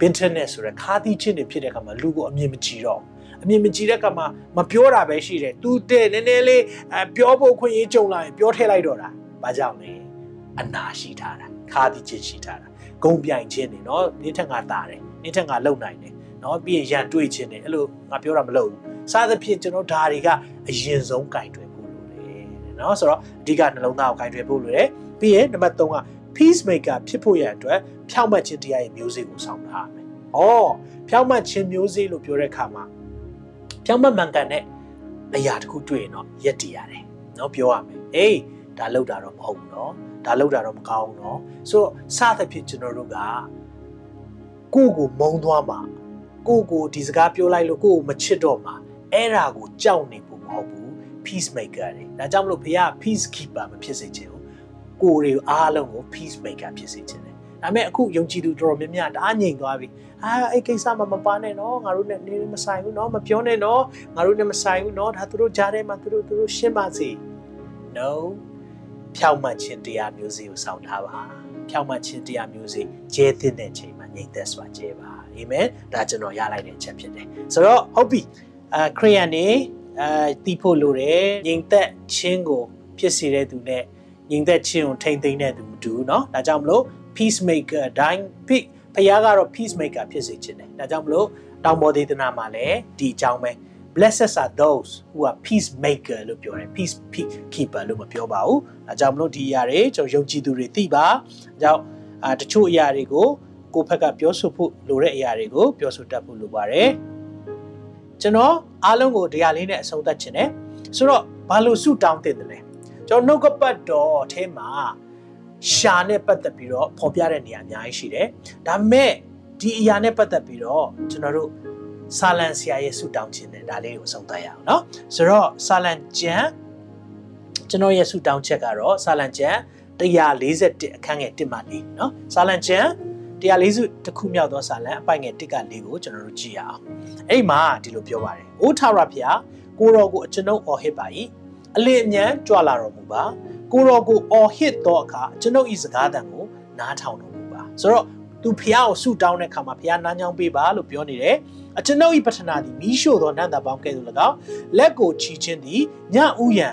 ဘင်တာနက်ဆိုရယ်ခါတီးချင်းတွေဖြစ်တဲ့အခါမှာလူကိုအမြင်မကြည့်တော့ အမြင်မကြည့်တဲ့ကမှာမပြောတာပဲရှိတယ်။ तू တဲ့နည်းနည်းလေးအပြောဖို့ခွင့်ရေးကြုံလာရင်ပြောထည့်လိုက်တော့တာ။ဘာကြောင့်လဲ။အနာရှိထားတာ။ခါတိချင်းရှိထားတာ။ဂုံပြိုင်ခြင်းနေနော်။နင်းထက်ငါတာတယ်။နင်းထက်ငါလုံနိုင်တယ်။နော်ပြီးရင်ရန်တွေးခြင်းနေအဲ့လိုငါပြောတာမလုပ်ဘူး။စားသဖြင့်ကျွန်တော်ဒါတွေကအရင်ဆုံးကင်တွယ်ဖို့လိုတယ်။နော်ဆိုတော့အဓိကနှလုံးသားကိုကင်တွယ်ဖို့လိုတယ်။ပြီးရင်နံပါတ်3က peace maker ဖြစ်ဖို့ရအတွက်ဖြောင့်မတ်ခြင်းတရားရဲ့မျိုးစေ့ကိုဆောင်ထားရမယ်။ဩဖြောင့်မတ်ခြင်းမျိုးစေ့လို့ပြောတဲ့အခါမှာ ကြောက်မမှန်ကန်တဲ့အရာတခုတွေ့ရင်တော့ရက်တည်ရတယ်နော်ပြောရမယ်အေးဒါလောက်တာတော့မဟုတ်ဘူးနော်ဒါလောက်တာတော့မကောင်းဘူးနော်ဆိုတော့စသဖြင့်ကျွန်တော်တို့ကကိုယ့်ကိုမုံသွားမှာကိုယ့်ကိုဒီစကားပြောလိုက်လို့ကိုယ့်ကိုမချစ်တော့မှာအဲ့ဒါကိုကြောက်နေဖို့မဟုတ်ဘူး peace maker တွေဒါကြောင့်မလို့ဘုရား peace keeper မဖြစ်စေချင်ဘူးကိုယ်တွေအားလုံးကို peace maker ဖြစ်စေချင်တယ်ဒါပေမဲ့အခုယုံကြည်သူတော်များများတအားငြိမ်သွားပြီ အာအဲ့ကိစ္စမှမပါနဲ့နော်ငါတို့နဲ့နေမဆိုင်ဘူးနော်မပြောနဲ့နော်ငါတို့နဲ့မဆိုင်ဘူးနော်ဒါသူတို့ကြားထဲမှာသူတို့သူတို့ရှင်းပါစေ no ဖြောက်မှတ်ခြင်းတရားမျိုးစေ့ကိုစောင့်ထားပါဖြောက်မှတ်ခြင်းတရားမျိုးစေ့ကျဲတဲ့တဲ့ချိန်မှာငြိမ်သက်စွာကျဲပါအာမင်ဒါကျွန်တော်ရလိုက်တဲ့အချက်ဖြစ်တယ်ဆိုတော့ဟုတ်ပြီအာခရိယန်နေအာတီးဖို့လိုတယ်ငြိမ်သက်ခြင်းကိုဖြစ်စေတဲ့သူနဲ့ငြိမ်သက်ခြင်းကိုထိမ့်သိမ်းတဲ့သူမတူဘူးเนาะဒါကြောင့်မလို့ peacemaker အတိုင်း peace ဖခင်ကတော့ peacemaker ဖြစ်စေခြင်းတယ်ဒါကြောင့်မလို့တောင်ပေါ်ဒေသနာမှာလည်းဒီအကြောင်းပဲ blessed are those who are peacemaker လို့ပြောတယ် peace keeper လို့မပြောပါဘူးအဲကြောင့်မလို့ဒီအရာတွေကျွန်တော်ယုံကြည်သူတွေသိပါအဲကြောင့်အာတချို့အရာတွေကိုကိုယ့်ဘက်ကပြောဆိုဖို့လိုတဲ့အရာတွေကိုပြောဆိုတတ်ဖို့လိုပါတယ်ကျွန်တော်အားလုံးကိုတရားလေးနဲ့အဆုံးသတ်ခြင်းတယ်ဆိုတော့ဘာလို့ဆုတောင်းတင်တယ်လဲကျွန်တော်နှုတ်ကပတ်တော်အထဲမှာ ရှာနဲ့ပတ်သက်ပြီးတော့ဖော်ပြတဲ့နေရာအများကြီးရှိတယ်ဒါပေမဲ့ဒီအရာနဲ့ပတ်သက်ပြီးတော့ကျွန်တော်တို့ဆာလန်ဆရာရဲ့ဆုတောင်းခြင်းနဲ့ဒါလေးကိုအဆုံးသတ်ရအောင်เนาะဆိုတော့ဆာလန်ကျမ်းကျွန်တော်ရဲ့ဆုတောင်းချက်ကတော့ဆာလန်ကျမ်း141အခန်းငယ်1မှ4เนาะဆာလန်ကျမ်း140တစ်ခုမြောက်သောဆာလန်အပိုင်ငယ်1က4ကိုကျွန်တော်တို့ကြည့်ရအောင်အဲ့မှာဒီလိုပြောပါတယ်အိုးထာရဖျားကိုတော်ကိုအကျွန်ုပ်အော်ဟစ်ပါ၏အလင်းအမြန်ကြွလာတော်မူပါ ကိုတော်ကိုအော်ဟစ်သောအခါကျွန်ုပ်ဤစကားတန်ကိုနားထောင်တော်မူပါဆိုတော့သူဖះကိုဆုတောင်းတဲ့အခါမှာဖះနားညောင်းပေးပါလို့ပြောနေတယ်အကျွန်ုပ်ဤပထနာသည်မိရှို့သောနန္တာပေါင်းကဲ့သို့၎င်းလက်ကိုချီခြင်းသည်ညဥယံ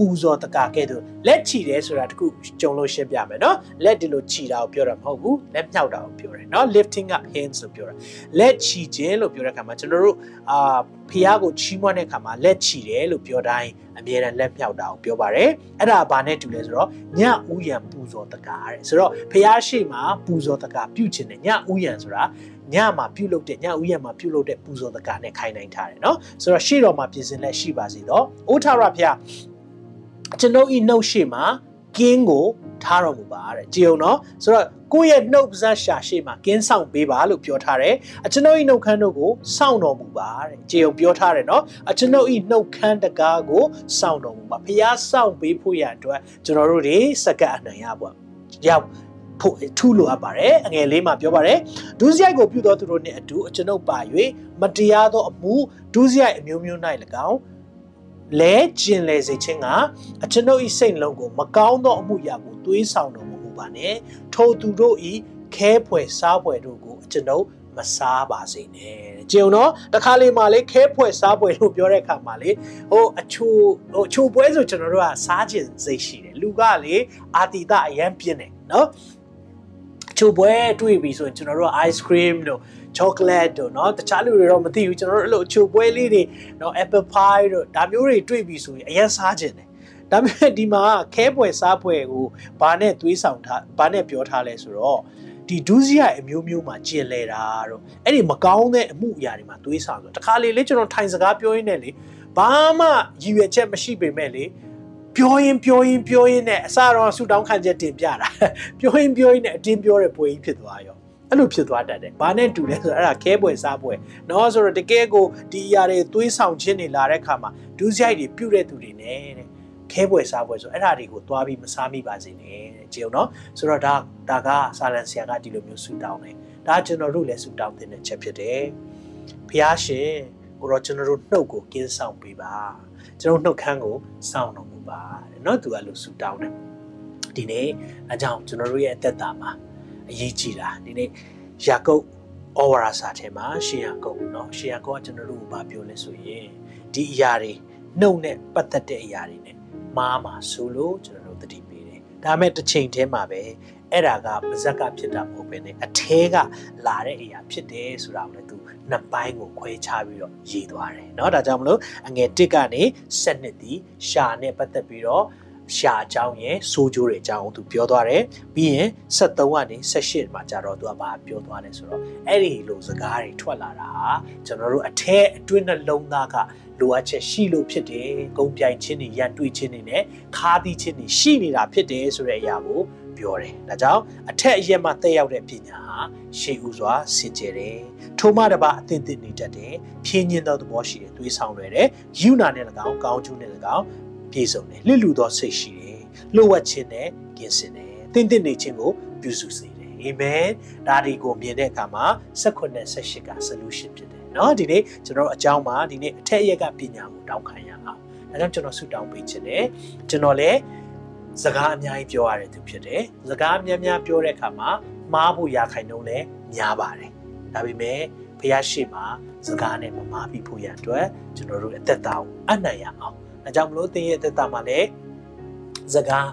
ပူဇော်တကာကဲ့သို့လက်ချီတယ်ဆိုတာတခုကြုံလို့ရှင်းပြမယ်နော်လက်ဒီလိုချီတာကိုပြောတာမဟုတ်ဘူးလက်မြောက်တာကိုပြောတယ်နော် lifting up hands လို့ပြောတာလက်ချီခြင်းလို့ပြောတဲ့အခါမှာကျွန်တော်တို့အာဖះကိုချီးမွမ်းတဲ့အခါမှာလက်ချီတယ်လို့ပြောတိုင်းအမြဲတမ်းလက်မြောက်တာကိုပြောပါတယ်အဲ့ဒါဘာနဲ့တူလဲဆိုတော့ညဥယံပူဇော်တကာတဲ့ဆိုတော့ဖះရှိမှာပူဇော်တကာပြုတ်ခြင်းနဲ့ညဥယံဆိုတာညမှာပြုတ်လုပ်တဲ့ညဥယံမှာပြုတ်လုပ်တဲ့ပူဇော်တကာနဲ့ခိုင်းနိုင်ထားတယ်နော်ဆိုတော့ရှေ့တော်မှာပြင်ဆင်လက်ရှိပါစေတော့အိုးထာရဖះ ကျွန်ုပ်ဤနှုတ်ရှိမှာကင်းကိုထားတော်မူပါတဲ့ကြည်အောင်နော်ဆိုတော့ကိုယ့်ရဲ့နှုတ်ပါးရှာရှိမှာကင်းဆောင်ပေးပါလို့ပြောထားတယ်အကျွန်ုပ်ဤနှုတ်ခမ်းတို့ကိုစောင့်တော်မူပါတဲ့ကြည်အောင်ပြောထားတယ်နော်အကျွန်ုပ်ဤနှုတ်ခမ်းတကားကိုစောင့်တော်မူပါဖះစောင့်ပေးဖို့ရအတွက်ကျွန်တော်တို့တွေစကတ်အနိုင်ရပါရောက်ဖို့ထူးလိုအပ်ပါတယ်အငယ်လေးမှာပြောပါတယ်ဒုစရိုက်ကိုပြုသောသူတို့နှင့်အတူအကျွန်ုပ်ပါ၍မတရားသောအမှုဒုစရိုက်အမျိုးမျိုး၌၎င်း လဲကျင်လေစေခြင်းကအကျွန်ုပ်၏စိတ်လုံးကိုမကောင်းသောအမှုရာကိုတွေးဆောင်တော်မမူပါနဲ့ထိုသူတို့၏ခဲဖွယ်စားဖွယ်တို့ကိုအကျွန်ုပ်မစားပါစေနဲ့ကြုံတော့တခါလေမှလေခဲဖွယ်စားဖွယ်လို့ပြောတဲ့အခါမှာလေဟိုအချိုဟိုအချိုပွဲဆိုကျွန်တော်တို့ကစားခြင်းစိတ်ရှိတယ်လူကလေအာတီတအရန်ပြင်းတယ်နော်ချိုပွဲတွေ့ပြီဆိုရင်ကျွန်တော်တို့က ice cream တို့ chocolate တို့เนาะတခြားလူတွေတော့မသိဘူးကျွန်တော်တို့အဲ့လိုချိုပွဲလေးတွေเนาะ apple pie တို့ဒါမျိုးတွေတွေ့ပြီဆိုရင်အရင်စားခြင်းတယ်ဒါပေမဲ့ဒီမှာခဲပွဲစားပွဲကိုဘာနဲ့သွေးဆောင်ထားဘာနဲ့ပြောထားလဲဆိုတော့ဒီဒူးစရိုက်အမျိုးမျိုးမှာကျင်လဲတာတော့အဲ့ဒီမကောင်းတဲ့အမှုအရာတွေမှာသွေးဆောင်ဆိုတခါလေလေကျွန်တော်ထိုင်စကားပြောရင်းနဲ့လေဘာမှရည်ရွယ်ချက်မရှိပေမဲ့လေပြောရင်ပြောရင်ပြောရင်နဲ့အစတော့ဆူတောင်းခံချက်တင်ပြတာပြောရင်ပြောရင်နဲ့အတင်းပြောတဲ့ပွဲကြီးဖြစ်သွားရော အဲ့လိုဖြစ်သွားတတ်တယ်။ဘာနဲ့တူလဲဆိုတော့အဲ့ဒါခဲပွဲစားပွဲ။နော်ဆိုတော့တကယ်ကိုဒီအရာတွေသွေးဆောင်ခြင်းတွေလာတဲ့ခါမှာဒုစရိုက်တွေပြုတ်တဲ့သူတွေနဲ့တဲ့ခဲပွဲစားပွဲဆိုအဲ့ဒါတွေကိုသွားပြီးမစားမိပါစေနဲ့တဲ့ကြည့်အောင်နော်ဆိုတော့ဒါဒါကဆာလန်ဆရာကဒီလိုမျိုးဆူတောင်းတယ်ဒါကျွန်တော်တို့လည်းဆူတောင်းတဲ့ချက်ဖြစ်တယ်ဖျားရှင်ကိုတော့ကျွန်တော်တို့နှုတ်ကိုကင်းဆောင်ပေးပါကျွန်တော်နှုတ်ခမ်းကိုစောင့်တော်မူပါတဲ့နော်သူကလို့ဆူတောင်းတယ်ဒီနေ့အကြောင်းကျွန်တော်တို့ရဲ့အသက်တာမှာ အရေးကြီးတာဒီနေ့ယာကုပ်ဩဝါဒစာထဲမှာရှင်ယာကုပ်เนาะရှင်ယာကုပ်ကကျွန်တော်တို့ကိုဘာပြောလဲဆိုရင်ဒီအရာတွေနှုတ်နဲ့ပတ်သက်တဲ့အရာတွေ ਨੇ မားမှာဆိုလို့ကျွန်တော်တို့သတိပေးတယ်ဒါမဲ့တစ်ချိန်တည်းမှာပဲအဲ့ဒါကပါဇက်ကဖြစ်တာမဟုတ်ဘဲねအထဲကလာတဲ့အရာဖြစ်တယ်ဆိုတာကိုလည်းသူနှစ်ပိုင်းကိုခွဲခြားပြီးတော့ရေးသွားတယ်เนาะဒါကြောင့်မလို့အငယ်1ကနေ7နှစ်ဒီရှာနဲ့ပတ်သက်ပြီးတော့ ရှာအကြောင်းရဲ့စိုးကျိုးတွေအကြောင်းသူပြောသွားတယ်ပြီးရင်73ကနေ78မှာကြာတော့သူကဘာပြောသွားလဲဆိုတော့အဲ့ဒီလိုစကားတွေထွက်လာတာဟာကျွန်တော်တို့အထက်အတွင်းနှလုံးသားကလိုအပ်ချက်ရှိလို့ဖြစ်တယ်။ဂုံပြိုင်ခြင်းတွေရန်တွေ့ခြင်းတွေနဲ့ခါးသီးခြင်းတွေရှိနေတာဖြစ်တယ်ဆိုတဲ့အရာကိုပြောတယ်။ဒါကြောင့်အထက်အရက်မှတက်ရောက်တဲ့ပညာဟာရှေးဥစွာစင်ကြယ်တယ်။ထိုမှတပါအသင့်သင့်နေတတ်တယ်။ဖြင်းညင်းသောသဘောရှိတယ်။သွေးဆောင်လွယ်တယ်။ယူနာနဲ့၎င်းကောင်းကျိုးနဲ့၎င်း ပြည့်စုံတယ်။လစ်လူသောစိတ်ရှိတယ်။လှုပ်ဝက်ခြင်းနဲ့ကင်းစင်တယ်။သင့်သင့်နေခြင်းကိုပြုစုစေတယ်။အာမင်။ဒါဒီကိုမြင်တဲ့အခါမှာ16နဲ့18က solution ဖြစ်တယ်။เนาะဒီနေ့ကျွန်တော်အကြောင်းမှာဒီနေ့အထက်အရက်ကပညာကိုတောင်းခံရအောင်။ဒါကြောင့်ကျွန်တော်ဆုတောင်းပေးခြင်းနဲ့ကျွန်တော်လည်းစကားအများကြီးပြောရတဲ့သူဖြစ်တယ်။စကားများများပြောတဲ့အခါမှာမှားဖို့ရခိုင်နှုန်းလည်းများပါတယ်။ဒါပေမဲ့ဘုရားရှိခိုးစကားနဲ့မမှားပြီးဖို့ရအတွက်ကျွန်တော်တို့အသက်တာကိုအနံ့ရအောင်။ ဒါကြောင့်မလို့သင်ရဲ့အသက်တာမှာလည်းစကား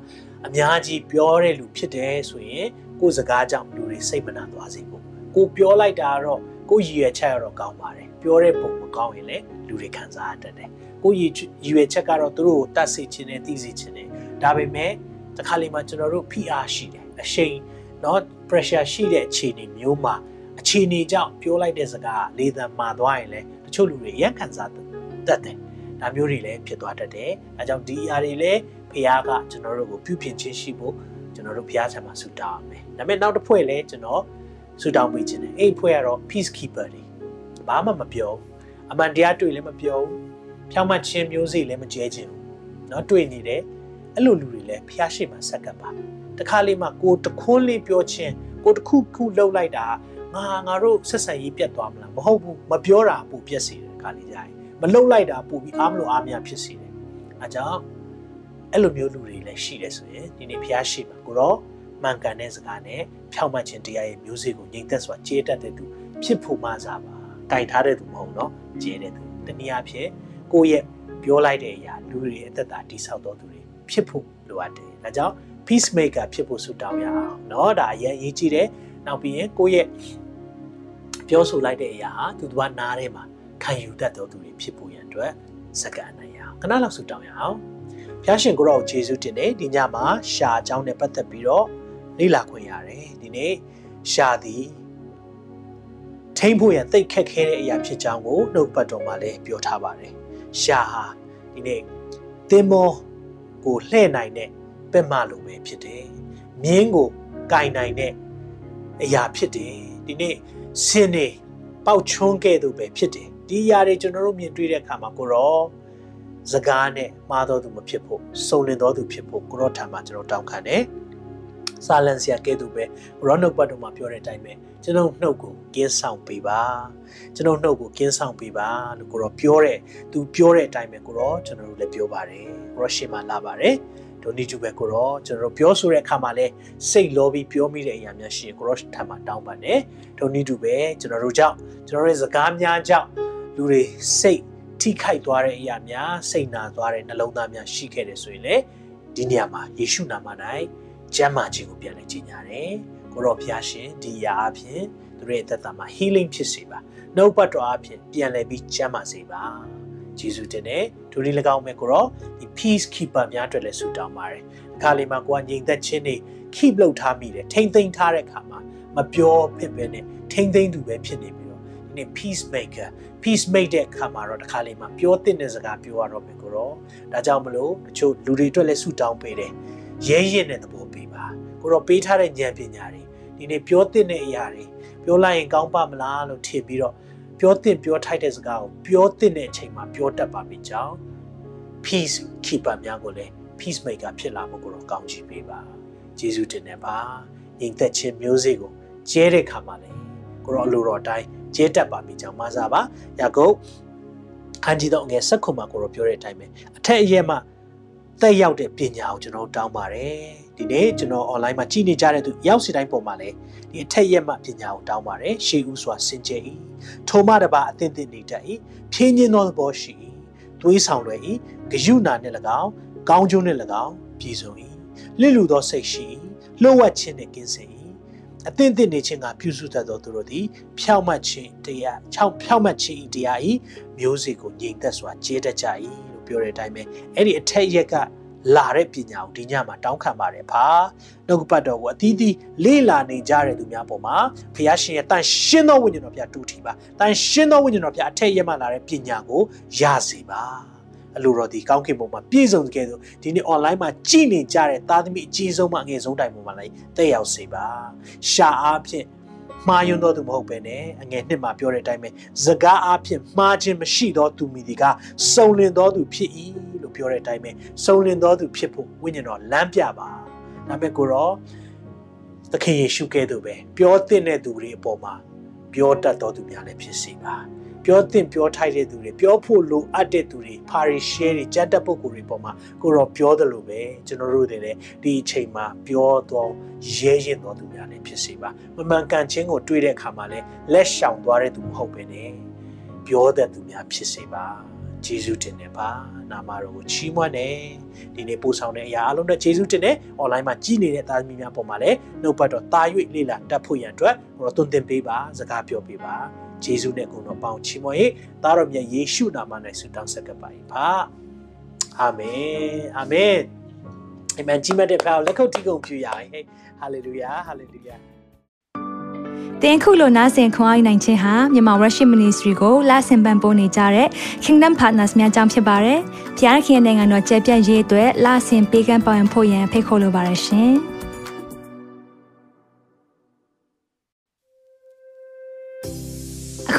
အများကြီးပြောတဲ့လူဖြစ်တယ်ဆိုရင်ကိုယ်စကားကြောင့်လူတွေစိတ်မနာသွားစေဖို့ကိုပြောလိုက်တာတော့ကိုရည်ရွယ်ချက်ကတော့ကောင်းပါတယ်ပြောတဲ့ပုံမကောင်းရင်လည်းလူတွေခံစားရတတ်တယ်ကိုရည်ရွယ်ချက်ကတော့သူတို့ကိုတတ်စေခြင်းနဲ့သိစေခြင်းနဲ့ဒါပေမဲ့တခါလေမှကျွန်တော်တို့ PR ရှိတယ်အရှိန်เนาะ pressure ရှိတဲ့အခြေအနေမျိုးမှာအခြေအနေကြောင့်ပြောလိုက်တဲ့စကားလေသံမှာသွားရင်လည်းတချို့လူတွေရန်ခံစားတတ်တယ် ဒါမျိုးတွေလည်းဖြစ်သွားတတ်တယ်။အဲကြောင့်ဒီအရာတွေလည်းဖះကကျွန်တော်တို့ကိုပြုပြင်ချင်းရှိဖို့ကျွန်တော်တို့ဖះဆံမှာဆူတောင်းမယ်။ဒါပေမဲ့နောက်တစ်ဖွဲ့လည်းကျွန်တော်ဆူတောင်းပေးခြင်းတယ်။အဲ့ဖွဲ့ကတော့ peacekeeper တွေ။ဘာမှမပြော။အမှန်တရားတွေ့လည်းမပြော။ဖြောင်းမှချင်းမျိုးစေ့လည်းမကျဲခြင်း။နော်တွေ့နေတယ်။အဲ့လိုလူတွေလည်းဖះရှိမှဆက်ကပ်ပါ။တခါလေးမှကိုတခွန်းလေးပြောချင်းကိုတခုခုလှုပ်လိုက်တာငါငါတို့ဆက်ဆံရေးပြတ်သွားမလားမဟုတ်ဘူးမပြောတာပူပြက်စီတယ်ခါလေးကြရင် မလှုပ်လိုက်တာပူပြီးအားမလို့အားမရဖြစ်စေတယ်အဲကြောင့်အဲ့လိုမျိုးလူတွေလည်းရှိတယ်ဆိုရင်ဒီနေ့ဖျားရှိမှာကိုတော့မှန်ကန်တဲ့စကားနဲ့ဖြောင့်မတ်ခြင်းတရားရဲ့မျိုးစေ့ကိုငြိမ်သက်စွာကျေးတတ်တဲ့သူဖြစ်ဖို့မှစားပါ။တိုင်ထားတဲ့သူမဟုတ်တော့ကျေးတဲ့သူ။တနည်းအားဖြင့်ကိုယ့်ရဲ့ပြောလိုက်တဲ့အရာလူတွေအသက်တာတိဆောက်တော်သူတွေဖြစ်ဖို့လိုအပ်တယ်။ဒါကြောင့် peacemaker ဖြစ်ဖို့ဆုတောင်းရအောင်เนาะဒါအရင်အရေးကြီးတယ်။နောက်ပြီးရင်ကိုယ့်ရဲ့ပြောဆိုလိုက်တဲ့အရာဟာသူတို့ကနားထဲမှာ ခံယူတတ်တော်သူတွေဖြစ်ဖို့ရန်အတွက်စက္ကန့်နိုင်ရအောင်ခဏလောက်ဆုတောင်းရအောင်။ဖျားရှင်ကိုရောယေရှုတင်တယ်ဒီညမှာရှာအကြောင်းနဲ့ပတ်သက်ပြီးတော့လေ့လာခွင့်ရတယ်ဒီနေ့ရှာသည်ထိမ့်ဖို့ရန်သိတ်ခက်ခဲတဲ့အရာဖြစ်ကြောင်းကိုနှုတ်ပတ်တော်မှာလည်းပြောထားပါတယ်ရှာဟာဒီနေ့သင်္ဘောကိုလှည့်နိုင်တဲ့ပက်မလိုပဲဖြစ်တယ်မြင်းကိုကင်နိုင်တဲ့အရာဖြစ်တယ်ဒီနေ့ဆင်းနေပေါက်ချွန်းခဲ့သူပဲဖြစ်တယ် ဒီအရာတွေကျွန်တော်တို့မြင်တွေ့တဲ့အခါမှာကိုရောစကားနဲ့မှားတော်သူမဖြစ်ဖို့စုံလင်တော်သူဖြစ်ဖို့ကိုရောထံမှာကျွန်တော်တောင်းခံတယ်စာလန်ဆရာကဲ့သို့ပဲရောနှုတ်ပတ်တော်မှာပြောတဲ့အတိုင်းပဲကျွန်တော်နှုတ်ကိုကင်းဆောင်ပေးပါကျွန်တော်နှုတ်ကိုကင်းဆောင်ပေးပါလို့ကိုရောပြောတဲ့သူပြောတဲ့အတိုင်းပဲကိုရောကျွန်တော်တို့လည်းပြောပါတယ်ကိုရောရှေ့မှာလာပါတယ်ဒိုနီကျူပဲကိုရောကျွန်တော်တို့ပြောဆိုတဲ့အခါမှာလဲစိတ်လောပြီးပြောမိတဲ့အရာများရှိရင်ကိုရောထံမှာတောင်းပါနဲ့ဒိုနီကျူပဲကျွန်တော်တို့ကြောင့်ကျွန်တော်ရဲ့စကားများကြောင့် လူတွေစိတ်ထိခိုက်သွားတဲ့အရာများစိတ်နာသွားတဲ့နှလုံးသားများရှိခဲ့တယ်ဆိုရင်လေဒီနေရာမှာယေရှုနာမ၌ကျမ်းမာခြင်းကိုပြန်လည်ကြီးညာတယ်ကိုရောဖျားရှင်ဒီအရာအဖြစ်သူတို့ရဲ့သက်တာမှာ healing ဖြစ်စေပါနှုတ်ပတ်တော်အဖြစ်ပြန်လည်ပြီးကျမ်းမာစေပါဂျေဇုတင်တဲ့ဒူဒီ၎င်းမဲ့ကိုရောဒီ peace keeper များအတွက်လည်းဆုတောင်းပါတယ်အခါလေးမှာကိုကငြိမ်သက်ခြင်းတွေ keep လုပ်ထားမိတယ်ထိမ့်သိမ်းထားတဲ့အခါမှာမပြောဖြစ်ပဲနဲ့ထိမ့်သိမ်းသူပဲဖြစ်နေပြီးတော့ဒီ နေ့ peace maker peace make တဲ့အခါမှာတော့တစ်ခါလေးမှာပြောတဲ့စကားပြောရတော့မယ်ကိုရောဒါကြောင့်မလို့တချို့လူတွေအတွက်လည်းဆုတောင်းပေးတယ်ရဲရင့်တဲ့သဘောပေးပါကိုတော့ပေးထားတဲ့ဉာဏ်ပညာတွေဒီနေ့ပြောတဲ့အရာတွေပြောလိုက်ရင်ကောင်းပါမလားလို့ထင်ပြီးတော့ပြောတဲ့ပြောထိုက်တဲ့စကားကိုပြောတဲ့အချိန်မှာပြောတတ်ပါပြီကြောင်း peace keeper များကိုလည်း peace maker ဖြစ်လာဖို့ကိုတော့ကောင်းချီးပေးပါယေရှုတင်နေပါညီသက်ချင်းမျိုးစေ့ကိုကျဲတဲ့ခါမှာလေ ကိုတော့အလိုတော်အတိုင်းကျဲတတ်ပါပြီကြောင်းမစားပါယာကုပ်ခန်းကြီးတော့ငယ်ဆက်ခုမှာကိုတော့ပြောတဲ့အတိုင်းပဲအထက်အရက်မှာတက်ရောက်တဲ့ပညာကိုကျွန်တော်တောင်းပါတယ်ဒီနေ့ကျွန်တော် online မှာကြည့်နေကြတဲ့သူရောက်စီတိုင်းပုံမှာလည်းဒီအထက်ရက်မှပညာကိုတောင်းပါတယ်ရှေးဥစွာစင်ကြယ်၏ထိုမှတပါအသင့်သင့်နေတတ်၏ဖြင်းညင်းသောသဘောရှိ၏သွေးဆောင်လွယ်၏ဂယုဏနှင့်၎င်းကောင်းကျိုးနှင့်၎င်းပြည်စုံ၏လစ်လူသောစိတ်ရှိ၏လှုပ်ဝက်ခြင်းနှင့်ကင်းစင်၏ အသင့်သင့်နေခြင်းကပြုစုတတ်သောသူတို့သည်ဖြောင့်မတ်ခြင်းတရားချောင်းဖြောင့်မတ်ခြင်း၏တရား၏မျိုးစေ့ကိုငြိမ်သက်စွာကျဲတတ်ကြ၏လို့ပြောတဲ့အတိုင်းပဲအဲ့ဒီအထက်ရက်ကလာတဲ့ပညာကိုဒီညမှာတောင်းခံပါတယ်ဖာနှုတ်ပတ်တော်ကိုအသီးသီးလေ့လာနေကြတဲ့သူများပေါ်မှာဖခင်ရှင်ရဲ့တန်ရှင်းသောဝိညာဉ်တော်ဖျားတူထီပါတန်ရှင်းသောဝိညာဉ်တော်ဖျားအထက်ရမှလာတဲ့ပညာကိုရစေပါ အလိုတော်ဒီကောင်းကင်ဘုံမှာပြည့်စုံကြတဲ့ဒီနေ့ online မှာကြည်နေကြတဲ့သားသမီးအကြီးဆုံးမှအငယ်ဆုံးတိုင်ပုံမှာလည်းတက်ရောက်စေပါရှာအားဖြင့်မှားယွန်းတော်သူမဟုတ်ပဲနဲ့အငယ်နှစ်မှာပြောတဲ့အတိုင်းပဲစကားအားဖြင့်မှားခြင်းမရှိသောသူမိဒီကစုံလင်သောသူဖြစ်၏လို့ပြောတဲ့အတိုင်းပဲစုံလင်သောသူဖြစ်ဖို့ဝိညာဉ်တော်လမ်းပြပါဒါပေမဲ့ကိုရောသခင်ယေရှုကဲ့သို့ပဲပြောတဲ့သူတွေအပေါ်မှာပြောတတ်တော်သူများလည်းဖြစ်စေပါ ပြောသင့်ပြောထိုက်တဲ့သူတွေပြောဖို့လိုအပ်တဲ့သူတွေဖာရီရှဲတွေကြက်တက်ပုဂ္ဂိုလ်တွေပေါ်မှာကိုတော့ပြောတယ်လို့ပဲကျွန်တော်တို့တွေလည်းဒီအချိန်မှာပြောတော့ရဲရင်တော်သူများလည်းဖြစ်စေပါမမှန်ကန်ခြင်းကိုတွေးတဲ့အခါမှာလည်းလက်ရှောင်သွားတဲ့သူမဟုတ်ပဲねပြောတဲ့သူများဖြစ်စေပါဂျေဇုတင်နေပါနာမတော်ကိုချီးမွမ်းနေဒီနေ့ပို့ဆောင်တဲ့အရာအလုံးနဲ့ဂျေဇုတင်နေ online မှာကြည်နေတဲ့သားသမီးများပေါ်မှာလည်းနှုတ်ပတ်တော်တာ၍လေ့လာတတ်ဖို့ရန်အတွက်ဟိုတော့တွင်တင်ပေးပါစကားပြောပေးပါ ဂျေဇုနဲ့ကိုတော်ပေါင်းချီးမွမ်းရေးသားတော်မြတ်ယေရှုနာမ၌ဆုတောင်းဆက်ကပ်ပါ၏ပါအာမင်အာမင်အမန်ကြီးမတဲ့ဖောက်လက်ခုပ်တီးကုန်ပြရရင်ဟာလေလုယာဟာလေလုယာတင်ခုလိုနာဆင်ခွန်အားနိုင်ခြင်းဟာမြန်မာ Worship Ministry ကိုလာဆင်ပန်ပိုးနေကြတဲ့ Kingdom Partners များအကြောင်းဖြစ်ပါတယ်။ဖျားခင်နိုင်ငံတော်ကျယ်ပြန့်ရေးအတွက်လာဆင်ပေးကမ်းပောင်းဖို့ရန်ဖိတ်ခေါ်လိုပါတယ်ရှင်။